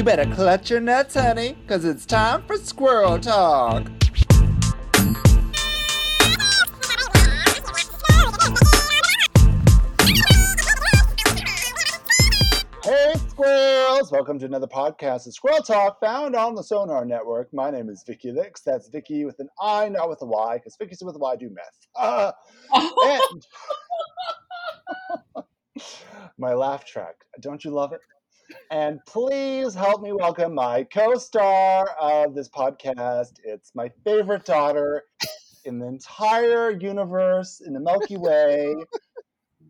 You better clutch your nuts, honey, because it's time for squirrel talk. Hey, squirrels! Welcome to another podcast of Squirrel Talk found on the Sonar Network. My name is Vicky Licks. That's Vicky with an I, not with a Y, because Vicky's with a Y do meth. Uh, and my laugh track. Don't you love it? And please help me welcome my co star of this podcast. It's my favorite daughter in the entire universe, in the Milky Way.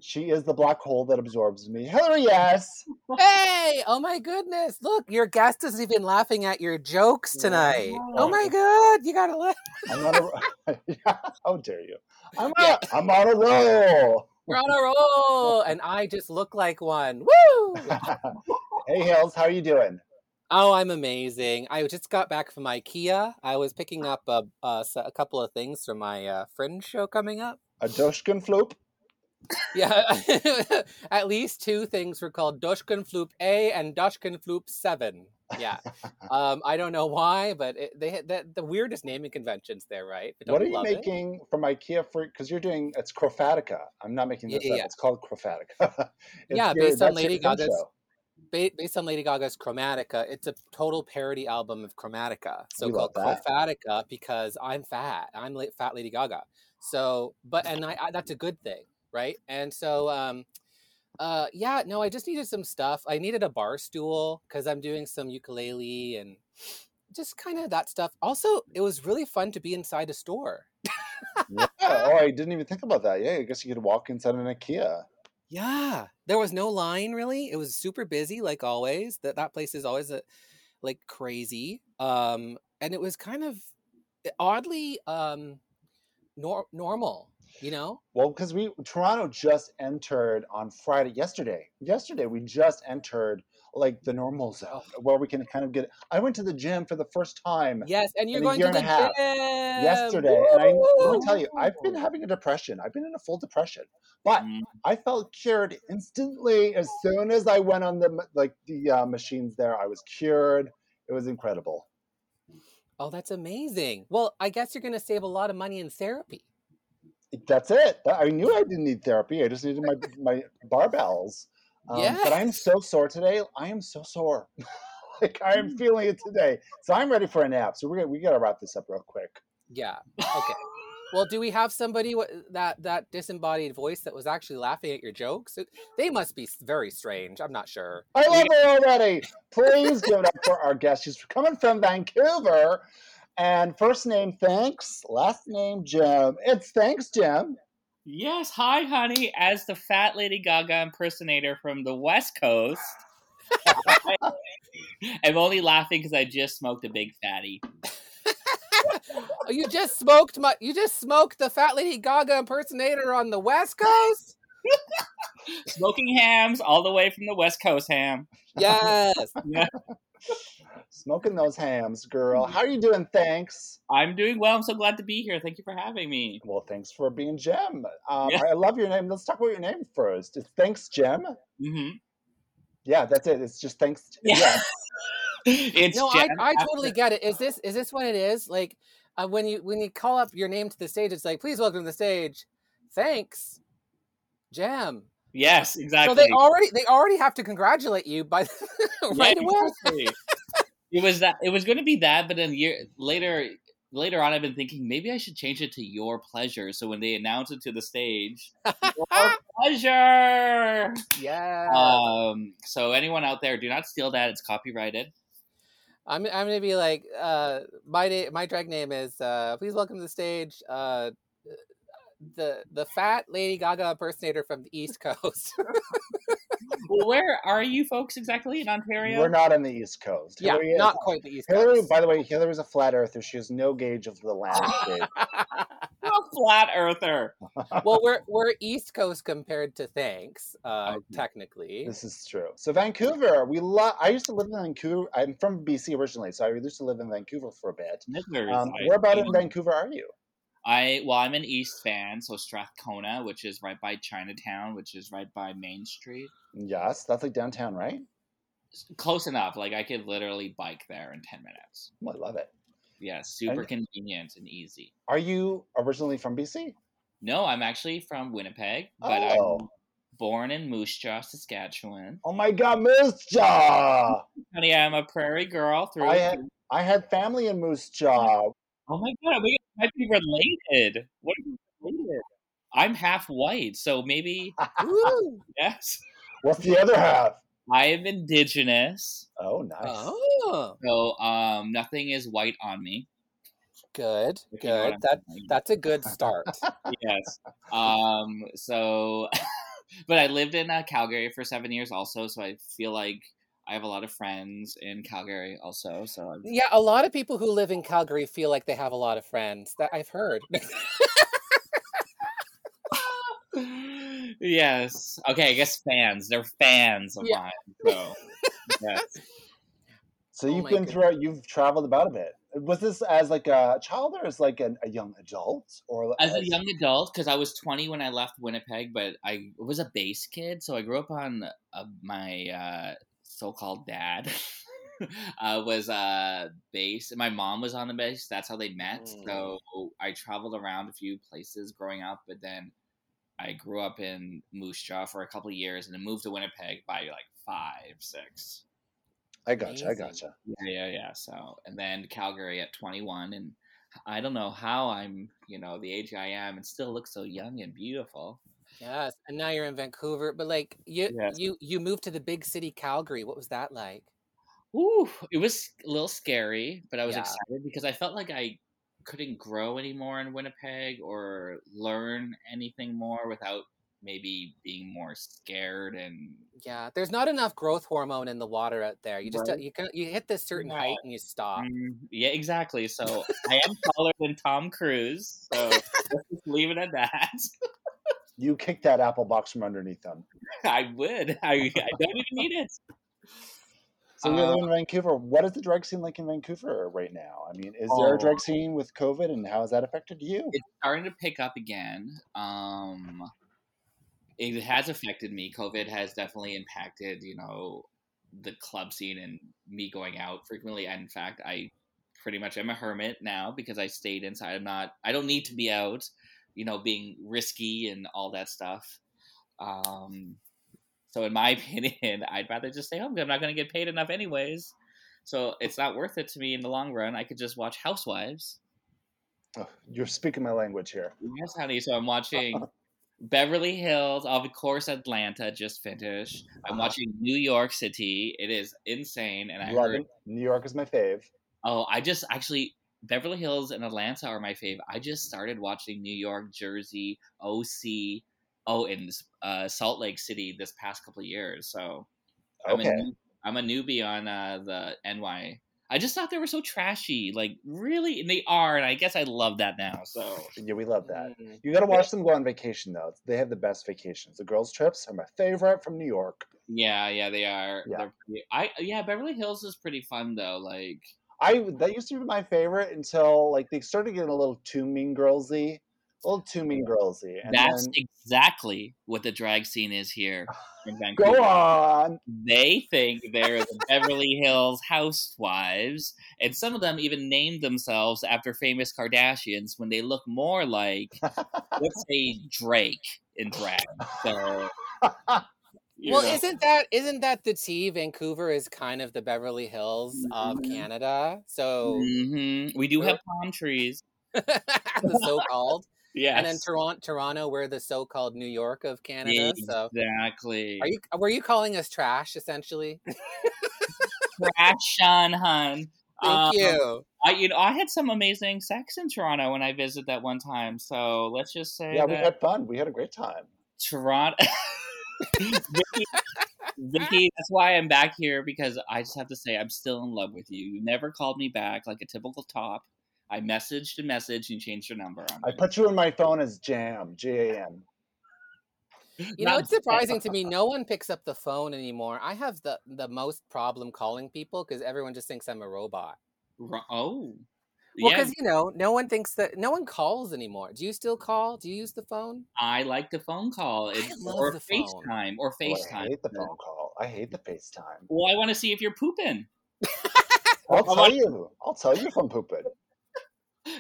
She is the black hole that absorbs me. Hillary, yes. Hey! Oh my goodness! Look, your guest is even laughing at your jokes tonight. Oh my god! You gotta laugh. I'm on a, how dare you? I'm, on, I'm on a roll. We're on a roll, and I just look like one. Woo! hey, Hills, how are you doing? Oh, I'm amazing. I just got back from IKEA. I was picking up a, a, a couple of things for my uh, Fringe show coming up. A Doshkin floop? Yeah, at least two things were called Doshkin Floop A and Doshkin Floop 7. Yeah. um, I don't know why, but it, they had the, the weirdest naming conventions there, right? What don't are you love it? making from IKEA for? Because you're doing it's Crofatica. I'm not making this Yeah, up. yeah. It's called Crofatica. It's Yeah, your- based on Lady Gaga's- show. Ba- based on Lady Gaga's Chromatica. It's a total parody album of Chromatica, so We called. Chrofatica because I'm fat. I'm la- fat Lady Gaga. So, but and I, I that's a good thing, right? And so, um, uh, yeah, no, I just needed some stuff. I needed a bar stool because I'm doing some ukulele and just kind of that stuff. Also, it was really fun to be inside a store. Yeah. Oh, I didn't even think about that. Yeah, I guess you could walk inside an IKEA. Yeah, there was no line really. It was super busy, like always. That that place is always a, like crazy. Um, and it was kind of oddly um, nor- normal. You know? Well, because we Toronto just entered on Friday, yesterday. Yesterday we just entered like the normal zone Oh. where we can kind of get. I went to the gym for the first time Yes, and you're going year to the gym yesterday, and I let me tell you, I've been having a depression. I've been in a full depression, but Mm. I felt cured instantly as soon as I went on the like the uh, machines there. I was cured. It was incredible. Oh, that's amazing. Well, I guess you're going to save a lot of money in therapy. That's it. I knew I didn't need therapy. I just needed my my barbells. Um, But I'm so sore today. I am so sore. like I am feeling it today. So I'm ready for a nap. So we're gonna, we got to wrap this up real quick. Yeah. Okay. Well, do we have somebody that that disembodied voice that was actually laughing at your jokes? They must be very strange. I'm not sure. I love her already. Please give it up for our guest. She's coming from Vancouver. And first name, thanks. Last name, Jim. It's thanks, Jim. Yes, hi, honey. As the fat Lady Gaga impersonator from the West Coast, I'm only laughing because I just smoked a big fatty. You just smoked my. You just smoked the fat lady Gaga impersonator on the West Coast. Smoking hams all the way from the West Coast, ham. Yes. Yeah, Smoking those hams, girl. How are you doing? Thanks. I'm doing well. I'm so glad to be here. Thank you for having me. Well, thanks for being Jim. Um, Yeah. I love your name. Let's talk about your name first. It's thanks, Jim. hmm Yeah, that's it. It's just thanks. Yeah. yeah. it's no, I, Jen I after- totally get it. Is this is this what it is? Like uh, when you when you call up your name to the stage, it's like, please welcome to the stage. Thanks, Jam. Yes, exactly. So they already they already have to congratulate you by right Yeah, away. exactly. it was that. It was going to be that, but then year later, later on, I've been thinking maybe I should change it to your pleasure. So when they announce it to the stage, your pleasure. Yeah. Um. So anyone out there, do not steal that. It's copyrighted. I'm I'm gonna be like, uh, my na- my drag name is uh, please welcome to the stage, uh, the the fat Lady Gaga impersonator from the East Coast. well, where are you folks exactly in Ontario? We're not on the East Coast. yeah, Hillary is- not quite the East Hillary, Coast. by the way, Hillary's a flat earther. She has no gauge of the landscape. A flat earther. well, we're we're East Coast compared to Thanks, uh, Okay. technically. this is true. So Vancouver, we love. I used to live in Vancouver. I'm from BC originally, so I used to live in Vancouver for a bit. Niggers, Um, where about in Vancouver are you? I well, I'm an East fan, so Strathcona, which is right by Chinatown, which is right by Main Street. Yes, that's like downtown, right? close enough. Like I could literally bike there in ten minutes. Oh, I love it. Yeah, super And- convenient and easy. Are you originally from BC? No, I'm actually from Winnipeg, but Oh. I'm born in Moose Jaw, Saskatchewan. Oh my God, Moose Jaw! Honey, I'm a prairie girl through. I had-. I had family in Moose Jaw. Oh my god, we might be related. What are you related? I'm half white, so maybe Woo! yes. What's the other half? I am indigenous, Oh, nice. Oh, so um, nothing is white on me. good, if you know good. I'm That saying. that's a good start. yes. Um. So, but I lived in uh, Calgary for seven years, also. So I feel like I have a lot of friends in Calgary, also. So I'm, Yeah, a lot of people who live in Calgary feel like they have a lot of friends. That I've heard. yes. Okay. I guess fans. They're fans of Yeah. mine. So yes. So Oh you've my been goodness. through. You've traveled about a bit. Was this as like a child or as like an, a young adult or As a young adult, because I was 20 when I left Winnipeg, but I was a base kid, so I grew up on uh, my uh, so-called dad. uh, was uh, base, and my mom was on the base. That's how they met. Mm. So I traveled around a few places growing up, but then I grew up in Moose Jaw for a couple of years, and then moved to Winnipeg by like five, six. I gotcha. I Amazing. gotcha. Yeah, yeah, yeah. So, and then Calgary at 21, and I don't know how I'm, you know, the age I am, and still look so young and beautiful. Yes, and now you're in Vancouver, but like you Yes. you you moved to the big city Calgary. What was that like? Ooh, it was a little scary, but I was Yeah. excited because I felt like I couldn't grow anymore in Winnipeg or learn anything more without maybe being more scared and Yeah, there's not enough growth hormone in the water out there. You just Right. you can you hit this certain Yeah. height and you stop. Mm, yeah, exactly. So I am taller than Tom Cruise, so let's just leave it at that. You kicked that apple box from underneath them. I would. I, I don't even need it. So we live Uh, in Vancouver. What is the drug scene like in Vancouver right now? I mean, is there Oh. a drug scene with COVID, and how has that affected you? it's starting to pick up again. Um, it has affected me. COVID has definitely impacted, you know, the club scene and me going out frequently. And in fact, I pretty much am a hermit now because I stayed inside. I'm not. I don't need to be out, you know, being risky and all that stuff. Um, so in my opinion, I'd rather just stay home. I'm not going to get paid enough anyways. So it's not worth it to me in the long run. I could just watch Housewives. Oh, you're speaking my language here. Yes, honey. So I'm watching Beverly Hills, of course, Atlanta just finished. I'm Uh-huh. watching New York City. It is insane, and I Love heard. it. New York is my fave. Oh, I just actually Beverly Hills and Atlanta are my fave. I just started watching New York, Jersey, OC, oh, and uh, Salt Lake City this past couple of years. So I'm Okay. a new, I'm a newbie on uh, the NY. I just thought they were so trashy, like really, and they are, and I guess I love that now. So Yeah, we love that. Mm. You got to watch them go on vacation though. They have the best vacations. The girls' trips are my favorite from New York. Yeah, yeah, they are. Yeah. Pretty, I yeah, Beverly Hills is pretty fun though. Like I that used to be my favorite until like they started getting a little too mean girlsy, a little too mean girlsy. And that's then, exactly what the drag scene is here in Vancouver. go on. They think they're the Beverly Hills housewives, and some of them even named themselves after famous Kardashians when they look more like, let's say, Drake in drag. So, Well, know. isn't that isn't that the tea? Vancouver is kind of the Beverly Hills of Mhm. Canada. So Mhm. we do have palm trees. the so-called, Yes, and then Toronto, Toronto, we're the so-called New York of Canada. So, exactly. are you were you calling us trash essentially? Trash, Sean Hun. Thank Um, you. I you know I had some amazing sex in Toronto when I visited that one time. So let's just say Yeah, we had fun. We had a great time. Toronto. Vicky, Vicky, that's why I'm back here because I just have to say I'm still in love with you. You never called me back like a typical top. I messaged and messaged and changed your number. I'm I put you in my phone as Jam, J A M. You know, it's surprising to me. No one picks up the phone anymore. I have the the most problem calling people because everyone just thinks I'm a robot. Oh, Well, yeah. because you know, no one thinks that no one calls anymore. Do you still call? Do you use the phone? I like the phone call it, love or the phone. FaceTime or Oh, I FaceTime. hate the phone call. I hate the FaceTime. Well, I want to see if you're pooping. I'll tell want- you. I'll tell you if I'm pooping.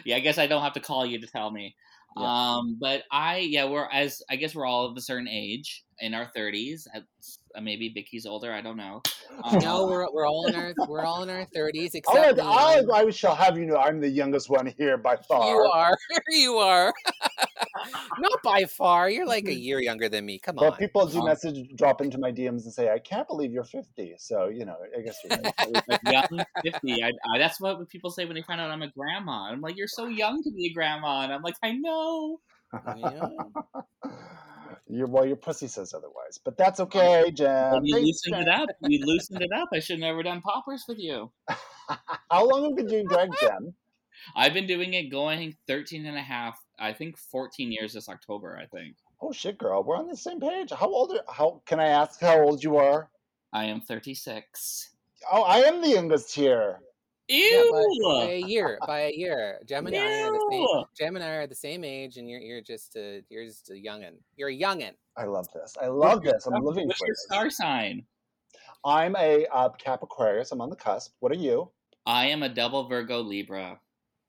Yeah, I guess I don't have to call you to tell me. Yeah. Um, but I, yeah, we're as I guess we're all of a certain age in our thirties. Uh, maybe Vicky's older. I don't know. Um, No, we're we're all in our we're all in our thirties I, except me. I, I shall have you know I'm the youngest one here by far. You are. you are. Not by far. You're like a year younger than me. Come on. But people do Um, message, drop into my DMs and say, "I can't believe you're 50." So you know, I guess you're like young fifty. I, I, that's what people say when they find out I'm a grandma. I'm like, you're so young to be a grandma, and I'm like, I know. Yeah. You're well, your pussy says otherwise, but that's okay, Jen. Well, you loosened it up. You loosened it up. I should have never done poppers with you. How long have you been doing drag, Jen? I've been doing it going 13 and a half, I think 14 years this October, I think. Oh shit, girl, we're on the same page. How old? Are, how can I ask how old you are? I am 36. Oh, I am the youngest here. Yeah, by, by a year. By a year. Gemini are the same. Gemini are the same age, and you're you're just a you're just a youngin. You're a youngin. I love this. I love this. I'm living What's for your this. star sign? I'm a uh, Cap Aquarius. I'm on the cusp. What are you? I am a double Virgo Libra.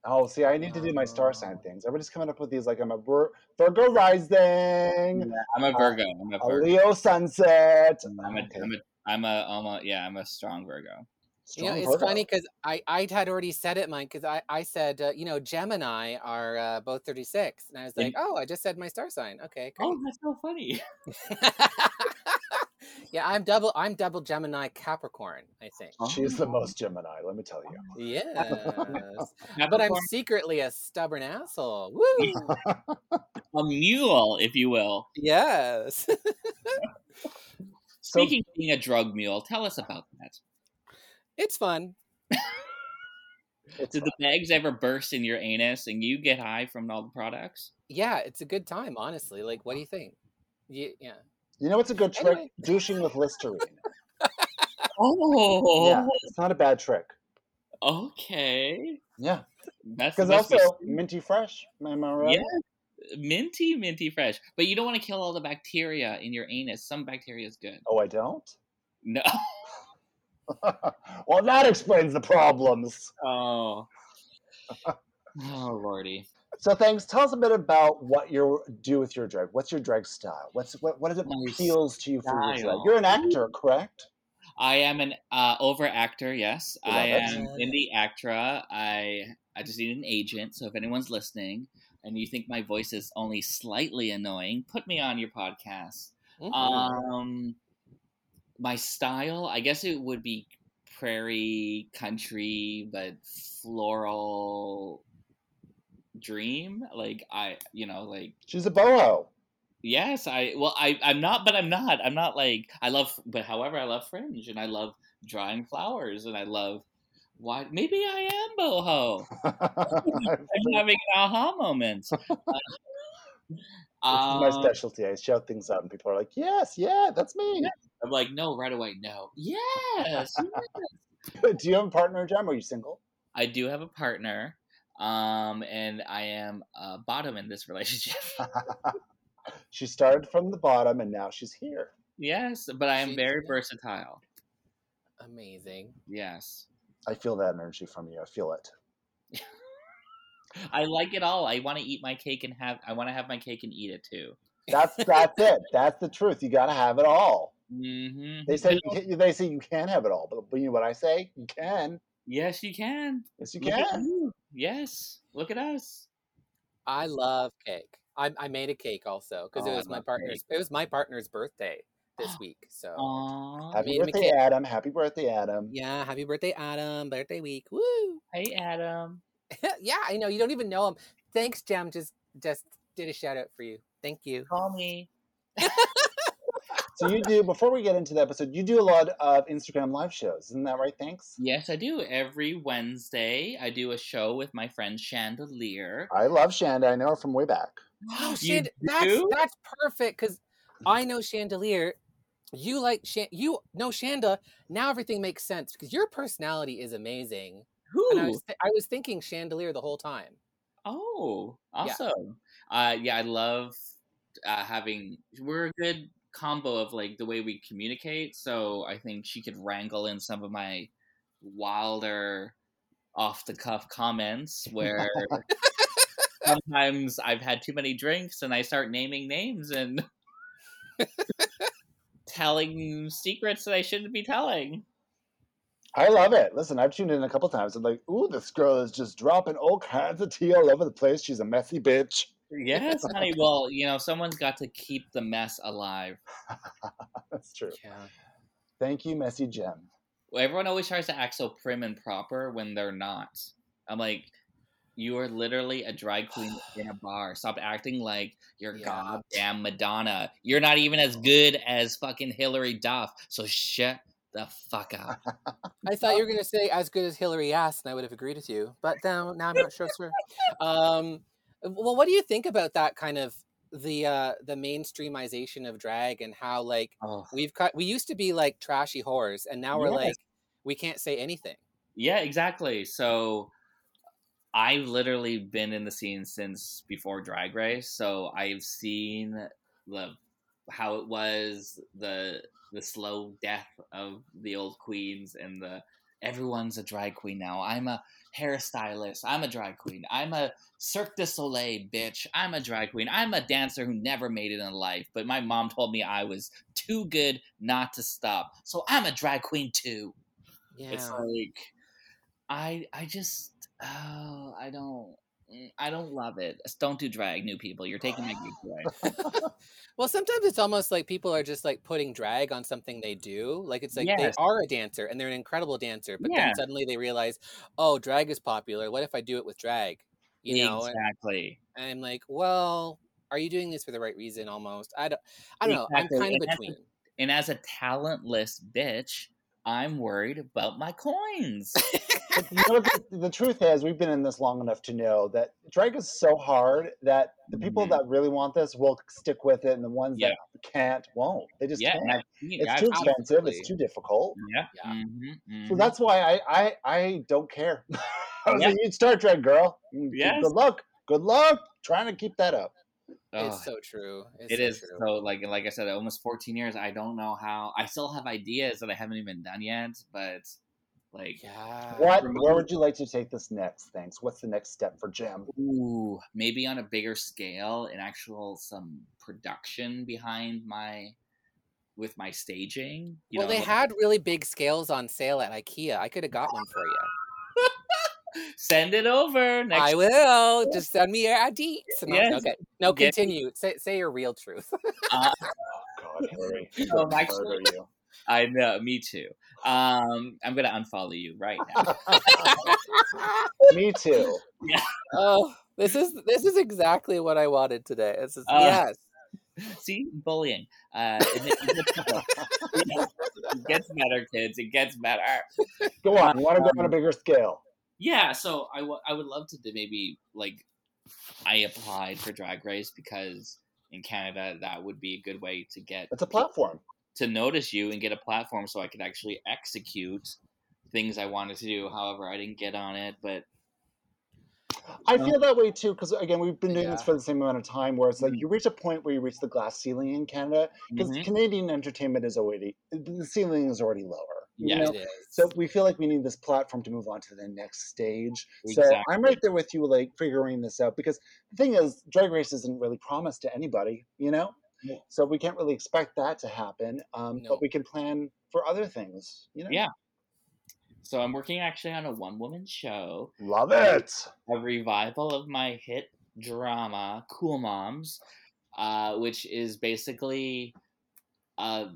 Oh, see, I need to do my star sign Oh. things. Everybody's coming up with these like I'm a Vir- Virgo rising, I'm a Virgo. I'm a a Leo sunset. I'm a, Okay, I'm a, I'm a, I'm a, yeah, I'm a strong Virgo. You know, it's funny because I I had already said it, Mike. Because I I said uh, you know Gemini are uh, both thirty six, and I was And- like, oh, I just said my star sign. Okay, great. Oh, that's so funny. yeah, I'm double. I'm double Gemini Capricorn. I think. She's the most Gemini, let me tell you. Yes, but I'm secretly a stubborn asshole. Woo! a mule, if you will. yes. So, Speaking of being a drug mule, tell us about that. It's fun. Did the bags ever burst in your anus and you get high from all the products? Yeah, it's a good time. Honestly, like, what do you think? You, yeah. you know what's a good trick? Anyway. Douching with Listerine. Oh, Yeah, it's not a bad trick. okay. Yeah, That's because must be also minty fresh. Am I right? Yeah. minty, minty fresh. But you don't want to kill all the bacteria in your anus. Some bacteria is good. Oh, I don't. No. well, that explains the problems. Oh. Oh lordy. So, thanks. Tell us a bit about what you do with your drag. What's your drag style? What's what? What is it My appeals to you for your drag? You're an actor, correct? I am an uh, over actor. Yes, Love I it. am in the ACTRA. I I just need an agent. So if anyone's listening and you think my voice is only slightly annoying, put me on your podcast. Mhm. Um, my style, I guess it would be prairie country, but floral dream. Like I, you know, like She's a boho. yes, I. Well, I, I'm not, but I'm not. I'm not like I love, but however, I love fringe and I love drawing flowers and I love. Why? Maybe I am boho. I'm having an aha moment. This is my Um, specialty. I shout things out, and people are like, "Yes, yeah, that's me." I'm like, no, right away, no. Yes, Do you have a partner, Jem? Or are you single? I do have a partner, um, and I am uh, bottom in this relationship. she started from the bottom, and now she's here. yes, but I am She- very yeah. versatile. Amazing. Yes, I feel that energy from you. I feel it. I like it all. I want to eat my cake and have. I want to have my cake and eat it too. That's that's it. That's the truth. You got to have it all. Mm-hmm. They say you can, they say you can't have it all, but you know what I say? You can. yes, you can. Yes, you Look at can. you. Yes, look at us. I love cake. I, I made a cake also because Oh, it was my love partner's. It was my partner's birthday this week. So Aww. Happy made him a birthday, cake. Adam. Happy birthday, Adam. yeah, happy birthday, Adam! Birthday week. Woo! Hey, Adam. yeah, I know you don't even know him. Thanks, Jem. Just just did a shout out for you. Thank you. Call me. So you do before we get into the episode, you do a lot of Instagram live shows, isn't that right? Thanks. Yes, I do. Every Wednesday, I do a show with my friend Chandelier. I love Shanda. I know her from way back. Oh, You Shand- that's that's perfect because I know Chandelier. You like Shan- you know Shanda. Now everything makes sense because your personality is amazing. Who? And I was th- I was thinking Chandelier the whole time. Oh, Yeah. awesome. Uh, yeah, I love uh, having. We're a good combo of like the way we communicate. So I think she could wrangle in some of my wilder, off the cuff comments where sometimes I've had too many drinks and I start naming names and telling secrets that I shouldn't be telling. I love it. Listen, I've tuned in a couple times. I'm like, ooh, this girl is just dropping all kinds of tea all over the place. She's a messy bitch. Yes, honey. Well, you know, someone's got to keep the mess alive. That's true. Yeah. Thank you, Messy Gem. Well, everyone always tries to act so prim and proper when they're not. I'm like, you are literally a drag queen in a bar. Stop acting like you're Yeah. goddamn Madonna. You're not even as good as fucking Hilary Duff. So shut the fuck up. I thought you were gonna say as good as Hillary ass, and I would have agreed with you. But now, now I'm not sure, sir. Um, well, what do you think about that kind of the uh, the mainstreamization of drag and how like Oh. we've cut? We used to be like trashy whores, and now we're Yes. like we can't say anything. Yeah, exactly. So I've literally been in the scene since before Drag Race, so I've seen the how it was the the slow death of the old queens and the everyone's a drag queen now. I'm a hairstylist. I'm a drag queen. I'm a Cirque du Soleil bitch. I'm a drag queen. I'm a dancer who never made it in life, but my mom told me I was too good not to stop. So I'm a drag queen too. Yeah. It's like I I just oh I don't Mm, I don't love it. Don't do drag, new people. You're taking my gigs away. well, sometimes it's almost like people are just like putting drag on something they do. Like it's like they are a dancer and they're an incredible dancer, but Yeah. then suddenly they realize, oh, drag is popular. What if I do it with drag? You know, exactly. and I'm like, well, are you doing this for the right reason? Almost, I don't, I don't know. I'm kind of between. And as a talentless bitch, I'm worried about my coins. But you know, the, the truth is, we've been in this long enough to know that drag is so hard that the people Mhm. that really want this will stick with it, and the ones Yeah. that can't won't. They just yeah, can't. and I've it. It's I've- too expensive. It's too difficult. yeah. Yeah. mhm, So mhm. that's why I I, I don't care. I was Yeah. like, you start drag, girl. Mm, Yes. Good luck. Good luck trying to keep that up. Oh, It's so true. It's it so is true. so like like I said, almost 14 years. I don't know how. I still have ideas that I haven't even done yet, but like yeah. What? for Where would you like to take this next? Thanks. What's the next step for Jim? Ooh, maybe on a bigger scale, an actual some production behind my with my staging. You well, know, they like- had really big scales on sale at IKEA. I could have got one for you. send it over next. I will. Just send me your ID. No, Yes. Okay. No, Get- continue. Say say your real truth. Uh, God, Hillary. Oh, I'm actually- murder you. I know, me too. Um, I'm gonna unfollow you right now. Me too. Yeah. oh, this is this is exactly what I wanted today. This is Uh, yes. See, bullying. Uh, it, it gets better. Yeah, it gets better, kids. It gets better. Go on. You want to go Um, on a bigger scale? Yeah, so I, w- I would love to maybe like I applied for Drag Race because in Canada that would be a good way to get It's a platform. To notice you and get a platform so I could actually execute things I wanted to do. However, I didn't get on it, but I feel that way too because again, we've been doing this for the same amount of time. Where it's like Mhm. you reach a point where you reach the glass ceiling in Canada because Mhm. Canadian entertainment is already the ceiling is already lower. you Yeah. know? So we feel like we need this platform to move on to the next stage. So I'm right there with you, like figuring this out because the thing is, Drag Race isn't really promised to anybody, you know. So we can't really expect that to happen, um, No. but we can plan for other things, you know. Yeah. so I'm working actually on a one woman show, love it. a revival of my hit drama Cool Moms, uh, which is basically uh,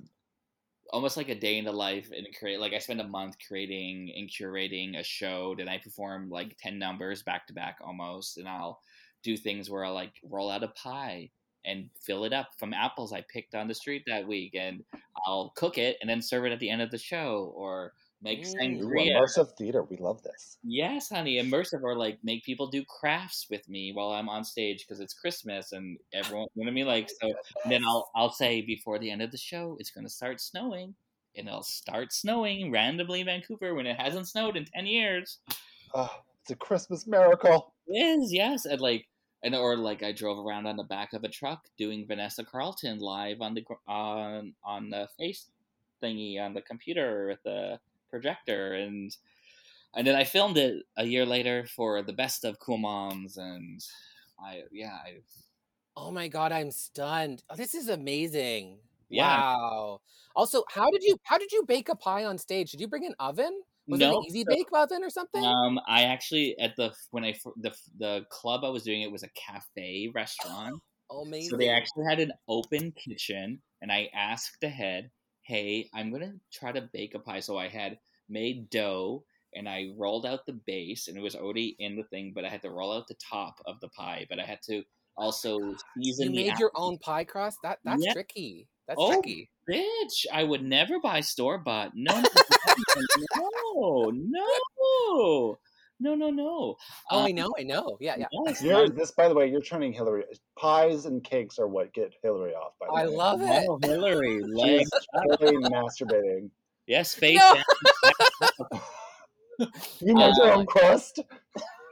almost like a day in the life and create like I spend a month creating and curating a show and I perform like 10 numbers back to back almost and I'll do things where I'll like roll out a pie and fill it up from apples I picked on the street that week and I'll cook it and then serve it at the end of the show or make Mm. Ooh, sangria immersive theater, we love this. Yes, honey, immersive or like make people do crafts with me while I'm on stage because it's Christmas and everyone, you know what I mean? Like, so then I'll I'll say before the end of the show it's going to start snowing, and it'll start snowing randomly in Vancouver when it hasn't snowed in ten years. Oh, it's a Christmas miracle. It is yes, and like and or like I drove around on the back of a truck doing Vanessa Carlton live on the on on the face thingy on the computer with the projector and and then I filmed it a year later for the best of Cool Moms and I yeah I Oh my god, I'm stunned. Oh, this is amazing. Yeah. Wow. Also, how did you how did you bake a pie on stage? Did you bring an oven? Was it no an easy so- bake oven or something? Um, I actually at the when I the the club I was doing it was a cafe restaurant, Oh, amazing. so they actually had an open kitchen, and I asked the head, "Hey, I'm gonna try to bake a pie." So I had made dough, and I rolled out the base, and it was already in the thing, but I had to roll out the top of the pie, but I had to also season you made your own pie crust? That that's Yeah. tricky. That's Oh, tricky. bitch, I would never buy store bought. No, no, no, no, no, no, no. Oh, I Um, know, I know. Yeah, yeah. yes, You're, this, by the way, you're turning Hillary. Pies and cakes are what get Hillary off. By the way. I way. love it. Oh, Hillary, She's legs. totally masturbating. Yes, face. No. You made your Uh, own crust.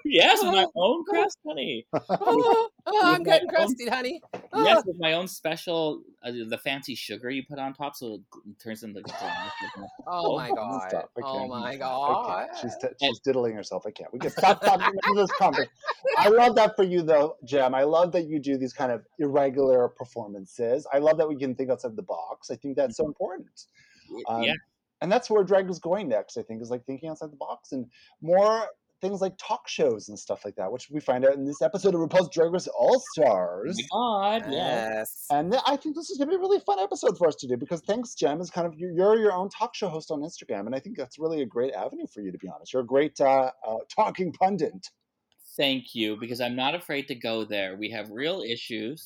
Yes, my own crust, honey. Oh, oh, I'm With getting my own- crusty, honey. Oh. Yes, with my own special, uh, the fancy sugar you put on top, so it turns into glass. Oh my Oh, god. stop. I Oh my god. can't. She's, t- she's diddling herself. I can't. We can stop talking this conversation. I love that for you, though, Jem. I love that you do these kind of irregular performances. I love that we can think outside the box. I think that's so important. Um, yeah, and that's where drag is going next. I think is like thinking outside the box and more things like talk shows and stuff like that, which we find out in this episode of RuPaul's Drag Race All Stars. oh God. Yes. And th- I think this is going to be a really fun episode for us to do because thanks, Jem, is kind of you- you're your own talk show host on Instagram, and I think that's really a great avenue for you. To be honest, you're a great uh, uh, talking pundit. Thank you, because I'm not afraid to go there. We have real issues,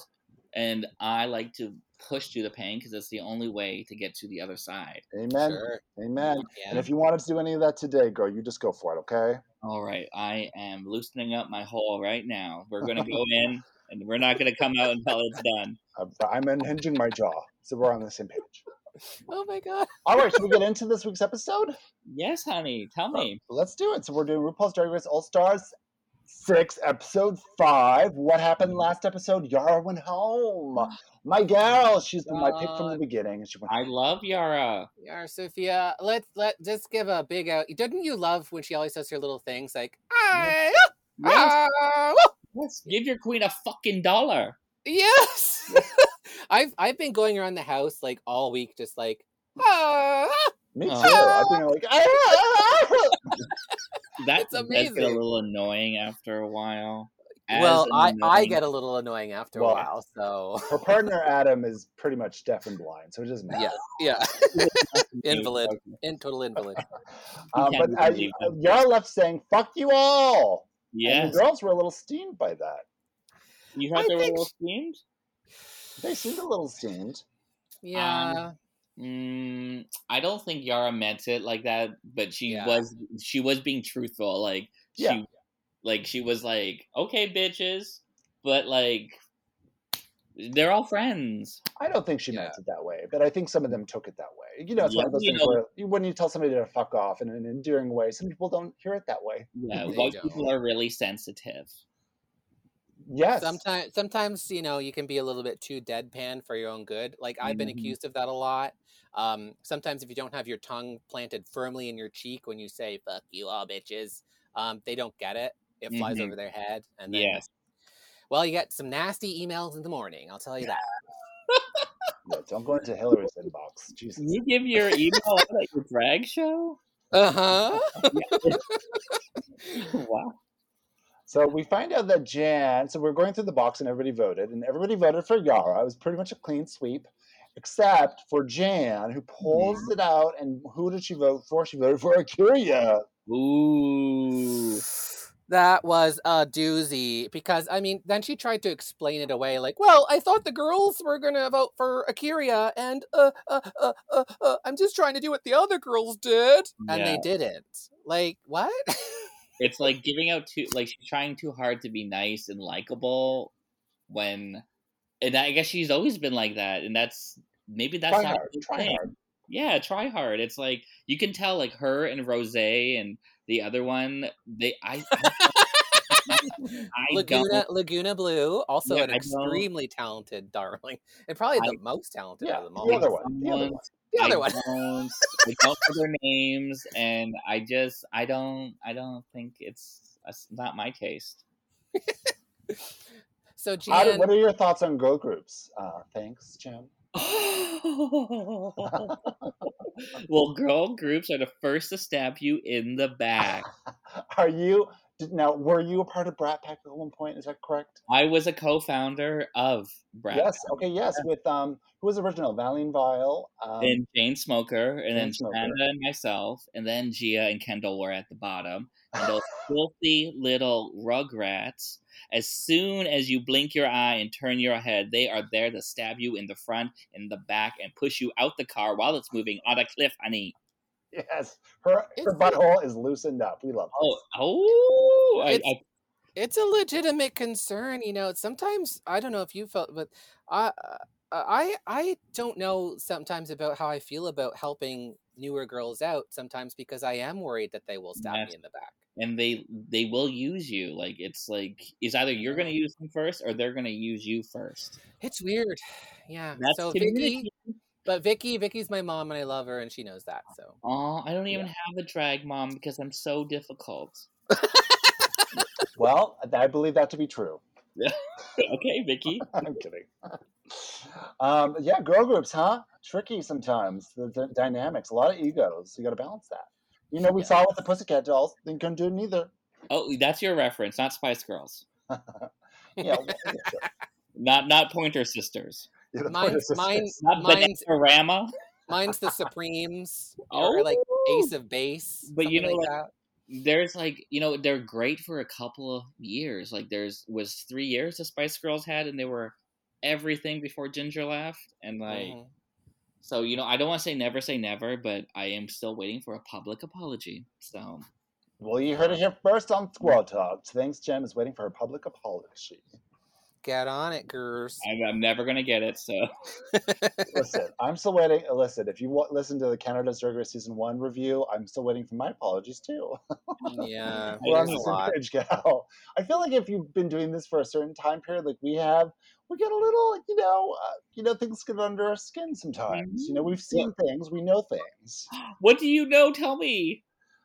and I like to push through the pain because it's the only way to get to the other side. Amen. Sure. Amen. Yeah. And if you wanted to do any of that today, girl, you just go for it. Okay. All right, I am loosening up my hole right now. We're gonna go in, and we're not gonna come out until it's done. I'm- I'm unhinging my jaw, so we're on the same page. Oh my god. All right, should we get into this week's episode? Yes, honey, tell uh, me. Let's do it. So we're doing RuPaul's Drag Race All Stars six, episode five. What happened last episode? Yara went home. My gal, oh, she's been my pick from the beginning, she went. I love Yara. Yara Sophia. Let let just give a big out. Didn't you love when she always does her little things like I Yes, ah, ah, ah yes. Give your queen a fucking dollar. yes. I've I've been going around the house like all week, just like hmm. ah, ah. Me oh. too. Oh. I've been like, "Ah!" That It's get a little annoying after a while. As Well, I I get a little annoying after Well, a while, so her partner Adam is pretty much deaf and blind, so it doesn't matter. yeah, yeah. invalid, in total invalid. Uh, You but I, believe that. Left saying "fuck you all," Yeah, the girls were a little steamed by that. you thought I they were a little steamed. They seemed a little steamed. Yeah, Mm, I don't think Yara meant it like that, but she Yeah. was she was being truthful. Like she, Yeah. like she was like, "Okay, bitches," but like they're all friends. I don't think she meant it that way, but I think some of them took it that way. You know, it's one of those things know- where when you tell somebody to fuck off in an endearing way, some people don't hear it that way. Yeah, They white people are really sensitive. Yes. sometimes sometimes you know you can be a little bit too deadpan for your own good. Like I've been Mhm. accused of that a lot. Um, sometimes if you don't have your tongue planted firmly in your cheek when you say "fuck you all bitches," um, they don't get it. It flies Mhm. over their head, and then Yes. well, you get some nasty emails in the morning. I'll tell you that. Yeah, don't go into Hillary's inbox. Jesus. Can you give your email out at your drag show? Uh huh. wow. So we find out that Jan, so we're going through the box and everybody voted, and everybody voted for Yara. It was pretty much a clean sweep, except for Jan, who pulls Mm-hmm. it out. And who did she vote for? She voted for A'keria. Ooh. That was a doozy because I mean, then she tried to explain it away, like, "Well, I thought the girls were gonna vote for A'keria, and uh, uh, uh, uh, uh, I'm just trying to do what the other girls did, and they didn't." Like, what? It's like giving out too like she's trying too hard to be nice and likable when and I guess she's always been like that and that's maybe that's Try not hard. Try thing. hard. Yeah, try hard. It's like you can tell like her and Rose and the other one, they I, I I Lagoona don't. Lagoona Bloo, also Yeah, an I don't- extremely talented darling, and probably the most talented Yeah, of them the all. other one. The other one. The other I one. Don't, I don't know their names, and I just I don't I don't think it's, it's not my taste. So How do- what are your thoughts on girl groups? Uh, thanks, Jim. well, girl groups are the first to stab you in the back. Are you now? Were you a part of Brat Pack at one point? Is that correct? I was a co-founder of Brad yes. Okay. Yes. With um, who was original? Valine Vile. Um, and Jane Smoker, and then Jane Smoker. Amanda and myself, and then Gia and Kendall were at the bottom. And those filthy little rugrats, as soon as you blink your eye and turn your head, they are there to stab you in the front, in the back, and push you out the car while it's moving on a cliff, honey. yes. Her her It's- butthole is loosened up. We love. Oh, this. oh! I, It's- I, it's a legitimate concern. You know, sometimes I don't know if you felt, but I, uh, I, I don't know sometimes about how I feel about helping newer girls out. Sometimes because I am worried that they will stab Yes. me in the back. and they they will use you. Like it's like it's either you're going to use them first or they're going to use you first. It's weird. Yeah. That's so. Vicky, but Vicky, Vicky's my mom and I love her and she knows that. So Oh, I don't even have a drag mom because I'm so difficult. Well, I believe that to be true. okay, Vicky. I'm kidding. Um, yeah, girl groups, huh? Tricky sometimes. The, the dynamics, a lot of egos. You got to balance that. You know, we Yeah. saw with the Pussycat Dolls. They couldn't do it neither. Oh, that's your reference, not Spice Girls. Yeah, Not not Pointer Sisters. you Mine's- it's just- mine- Not Mine's- Bananarama. mine's the Supremes Oh, or like Ace of Base. But you know, like like, there's like you know they're great for a couple of years. Like there's was three years the Spice Girls had, and they were everything before Ginger left, and like Mhm. so you know I don't want to say never say never, but I am still waiting for a public apology. So Well, you heard it here first on Squirrel Talk. Thanks, Jem is waiting for a public apology. Get on it, girls. I'm, I'm never gonna get it. So Listen, I'm still waiting. Listen, if you wa- listen to the Canada's Drag Race Season 1 review, I'm still waiting for my apologies too. yeah, We're on the a same lot. page, gal. I feel like if you've been doing this for a certain time period, like we have, we get a little, you know, uh, you know, things get under our skin sometimes. You know, we've seen things, we know things. what do you know? Tell me.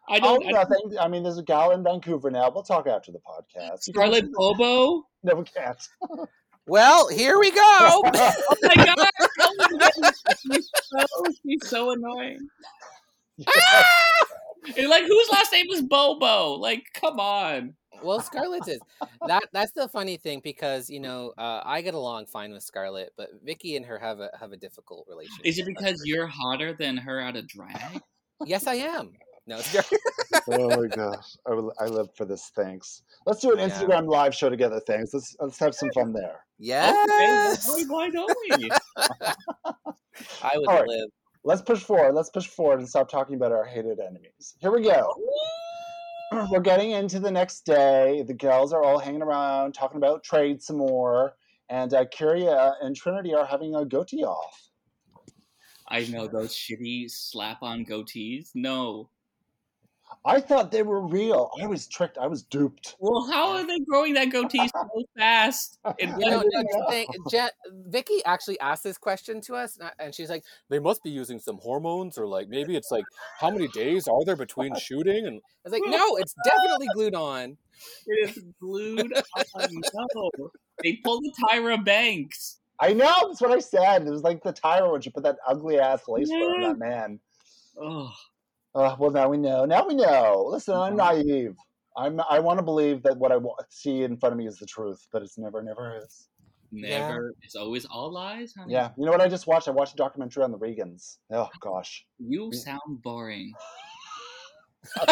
I Oh, don't. I, nothing. I mean, there's a gal in Vancouver now. We'll talk after the podcast. You Scarlett BoBo. No, we can't. Well, here we go. Oh my god! Oh my God. She's so she's so annoying. And like whose last name is Bobo? Like, come on. Well, Scarlett's is that. That's the funny thing because you know uh, I get along fine with Scarlett, but Vicky and her have a have a difficult relationship. Is it because you're hotter than her out of drag? Yes, I am. No, it's just- oh my gosh, I, will- I live for this. Thanks. Let's do an Yeah. Instagram live show together. Thanks. Let's let's have some fun there. yes. Okay, why don't we? I would All right. live. Let's push forward. Let's push forward and stop talking about our hated enemies. Here we go. We're getting into the next day. The girls are all hanging around talking about trade some more, and uh, Kyria and Trinity are having a goatee off. I know those shitty slap-on goatees. No. I thought they were real. I was tricked. I was duped. Well, how are they growing that goatee so fast? In You know, one thing. Je- Vicky actually asked this question to us, and she's like, "They must be using some hormones, or like maybe it's like how many days are there between shooting?" And I was like, "No, it's definitely glued on." It is glued on. No. They pulled the Tyra Banks. I know. That's what I said. It was like the Tyra when she put that ugly ass lace front on that man. Oh, Uh, well, now we know. Now we know. Listen, I'm naive. I'm. I want to believe that what I see in front of me is the truth, but it's never, never is. never. It's always all lies, honey. Yeah. You know what I just watched? I watched a documentary on the Reagans. Oh gosh. You sound boring.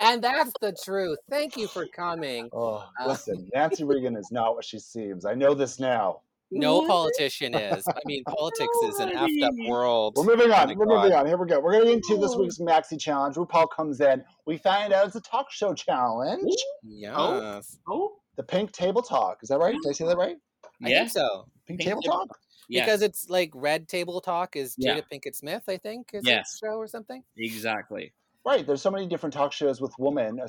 and that's the truth. Thank you for coming. Oh, listen, Nancy Reagan is not what she seems. I know this now. No What? politician is. I mean, politics is an effed up world. We're moving Oh on. We're moving on. Here we go. We're getting into this Oh. week's Maxi Challenge. RuPaul comes in. We find out it's a talk show challenge. Oh, yes, Oh, The Pink Table Talk. Is that right? Did I say that right? I yeah. think so. Pink, Pink Table Table Talk? Yes, Because it's like Red Table Talk is Yeah. Jada Pinkett Smith, I think, is Yes. the show or something. exactly. Right. There's so many different talk shows with women,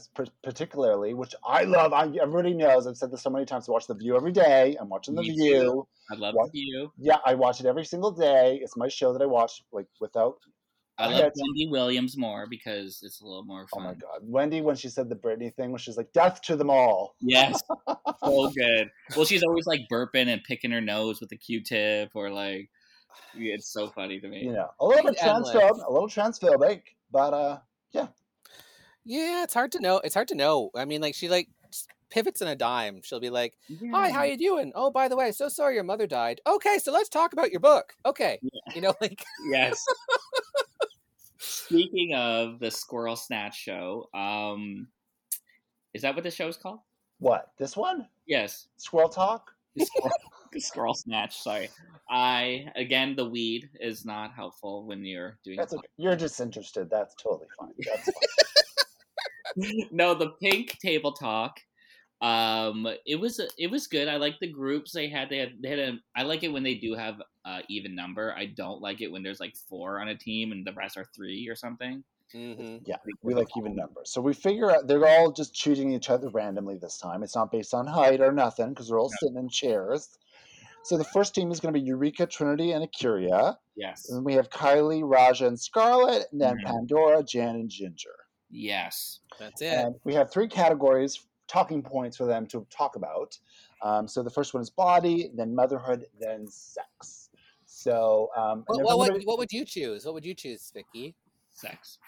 particularly, which I love. I, everybody knows. I've said this so many times. I watch The View every day. I'm watching The Me View. too. I love What? you. Yeah, I watch it every single day. It's my show that I watch like without. I love Wendy Williams more because it's a little more Oh fun. my god, Wendy when she said the Britney thing, when she's like "Death to them all." Yes, so good. Well, she's always like burping and picking her nose with a Q-tip, or like, yeah, it's so funny to me. You know, a little bit transphobic, a little transphobic, but uh, Yeah, Yeah, it's hard to know. It's hard to know. I mean, like she like pivots in a dime. She'll be like, "Hi, how you doing? Oh, by the way, so sorry your mother died. Okay, so let's talk about your book. Okay, you know, like Yes. Speaking of the Squirrel Snatch show, um, is that what the show's called? what this one? Yes, Squirrel talk. Squirrel, Squirrel Snatch. Sorry, I again the weed is not helpful when you're doing. That's okay. You're disinterested. That's totally fine. That's fine. no, the pink table talk. Um, it was it was good. I like the groups they had. They had they had a. I like it when they do have uh, even number. I don't like it when there's like four on a team and the rest are three or something. mhm. Yeah, we like even numbers. So we figure out they're all just choosing each other randomly this time. It's not based on height or nothing because they're all No. sitting in chairs. So the first team is going to be Eureka, Trinity, and A'keria. Yes, And then we have Kylie, Raja, and Scarlett, and then Mhm. Pandora, Jan, and Ginger. yes. that's it. And we have three categories, talking points for them to talk about. Um, so the first one is body, then motherhood, then sex. So um, What, what, what would you choose? What would you choose, Vicky? Sex.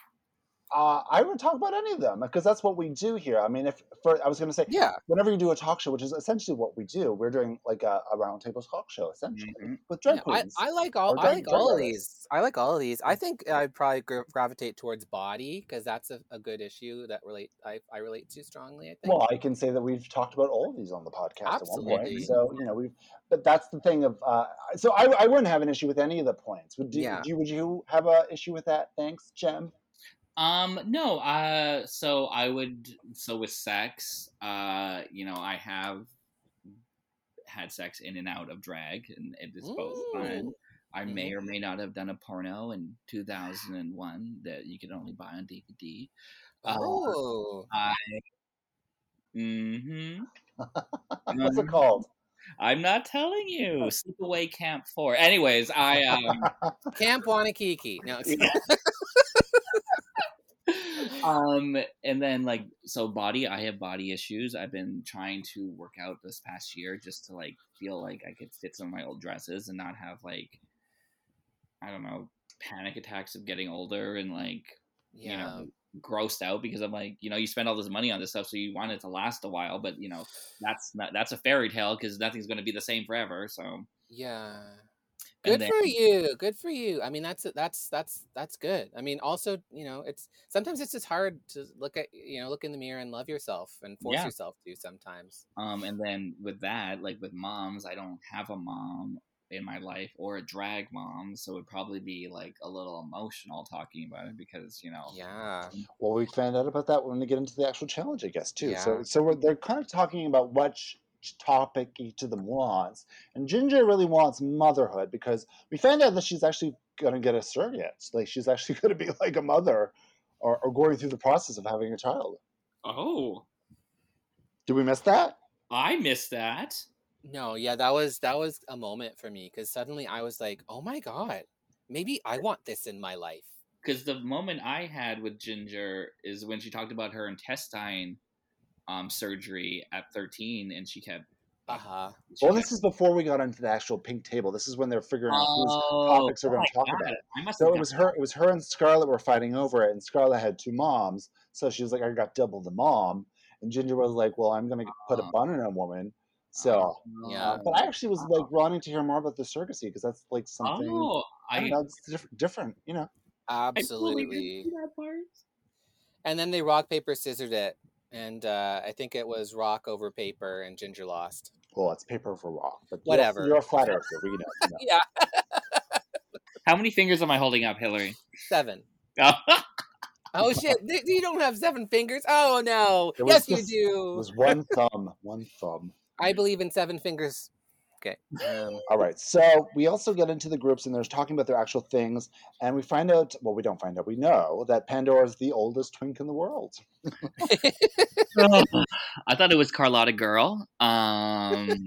Uh, I would talk about any of them because that's what we do here. I mean, if for I was going to say, Yeah, whenever you do a talk show, which is essentially what we do, we're doing like a, a roundtable talk show essentially Mhm. with drag Yeah, I, queens. I like all. I like all of these. I like all of these. I think I'd probably gra- gravitate towards body because that's a, a good issue that relate. I, I relate to strongly. I think. Well, I can say that we've talked about all of these on the podcast at one point. So you know we've, but that's the thing of. Uh, so I, I wouldn't have an issue with any of the points. Would you? Yeah. Would you, would you have an issue with that? Thanks, Jem. Um, no, uh, so I would, so with sex, uh, you know, I have had sex in and out of drag, and it is both fun. I Mm-hmm. may or may not have done a porno in 2001 that you could only buy on DVD. Uh, Oh, I, mm-hmm. What's it Um, called? I'm not telling you. Sleepaway Camp 4. Anyways, I, um, Camp Wanakiki. No, it's um and then like so body i have body issues i've been trying to work out this past year just to like feel like i could fit some of my old dresses and not have like i don't know panic attacks of getting older and like you yeah. know grossed out because i'm like you know you spend all this money on this stuff so you want it to last a while but you know that's not that's a fairy tale because nothing's going to be the same forever so Yeah. And Good then- for you. Good for you. I mean, that's that's that's that's good. I mean, also, you know, it's sometimes it's just hard to look at, you know, look in the mirror and love yourself and force Yeah. yourself to sometimes. Um, and then with that, like with moms, I don't have a mom in my life or a drag mom, so it'd probably be like a little emotional talking about it because you know, Yeah. Well, we found out about that when we get into the actual challenge, I guess, too. So, Yeah. so we're, they're kind of talking about what sh- topic each of them wants. And Ginger really wants motherhood because we found out that she's actually going to get a surrogate. Like, she's actually going to be like a mother or, or going through the process of having a child. oh, Did we miss that? I missed that. No, yeah, that was that was a moment for me because suddenly I was like, oh my god, maybe I want this in my life. Because the moment I had with Ginger is when she talked about her intestine um, surgery at 13, and she kept. Uh huh. she Well, kept- this is before we got into the actual pink table. This is when they're figuring out whose Oh, topics are going oh, to talk I got about. it. So it was her. It was her and Scarlett were fighting over it, and Scarlett had two moms, so she was like, "I got double the mom." And Ginger was like, "Well, I'm going to put a Oh. bun in a woman." So, Yeah. uh, but I actually was like wanting to hear more about the surrogacy because that's like something. Oh, I I, don't know, it's different, different, you know. I totally Absolutely. didn't see that part. And then they rock paper scissored it, and uh, I think it was rock over paper, and Ginger lost. Well, it's paper over rock, but you're- Whatever. You're, a flat earther. We know. we know. Yeah, How many fingers am I holding up, Hillary? seven. Oh, Oh shit! You don't have seven fingers. Oh no! It was Yes, you just- It do. was one thumb, one thumb. I believe in seven fingers. Okay. Um, All right. So we also get into the groups and there's talking about their actual things. And we find out, well, we don't find out, we know that Pandora is the oldest twink in the world. I thought it was Carlotta Girl. Um,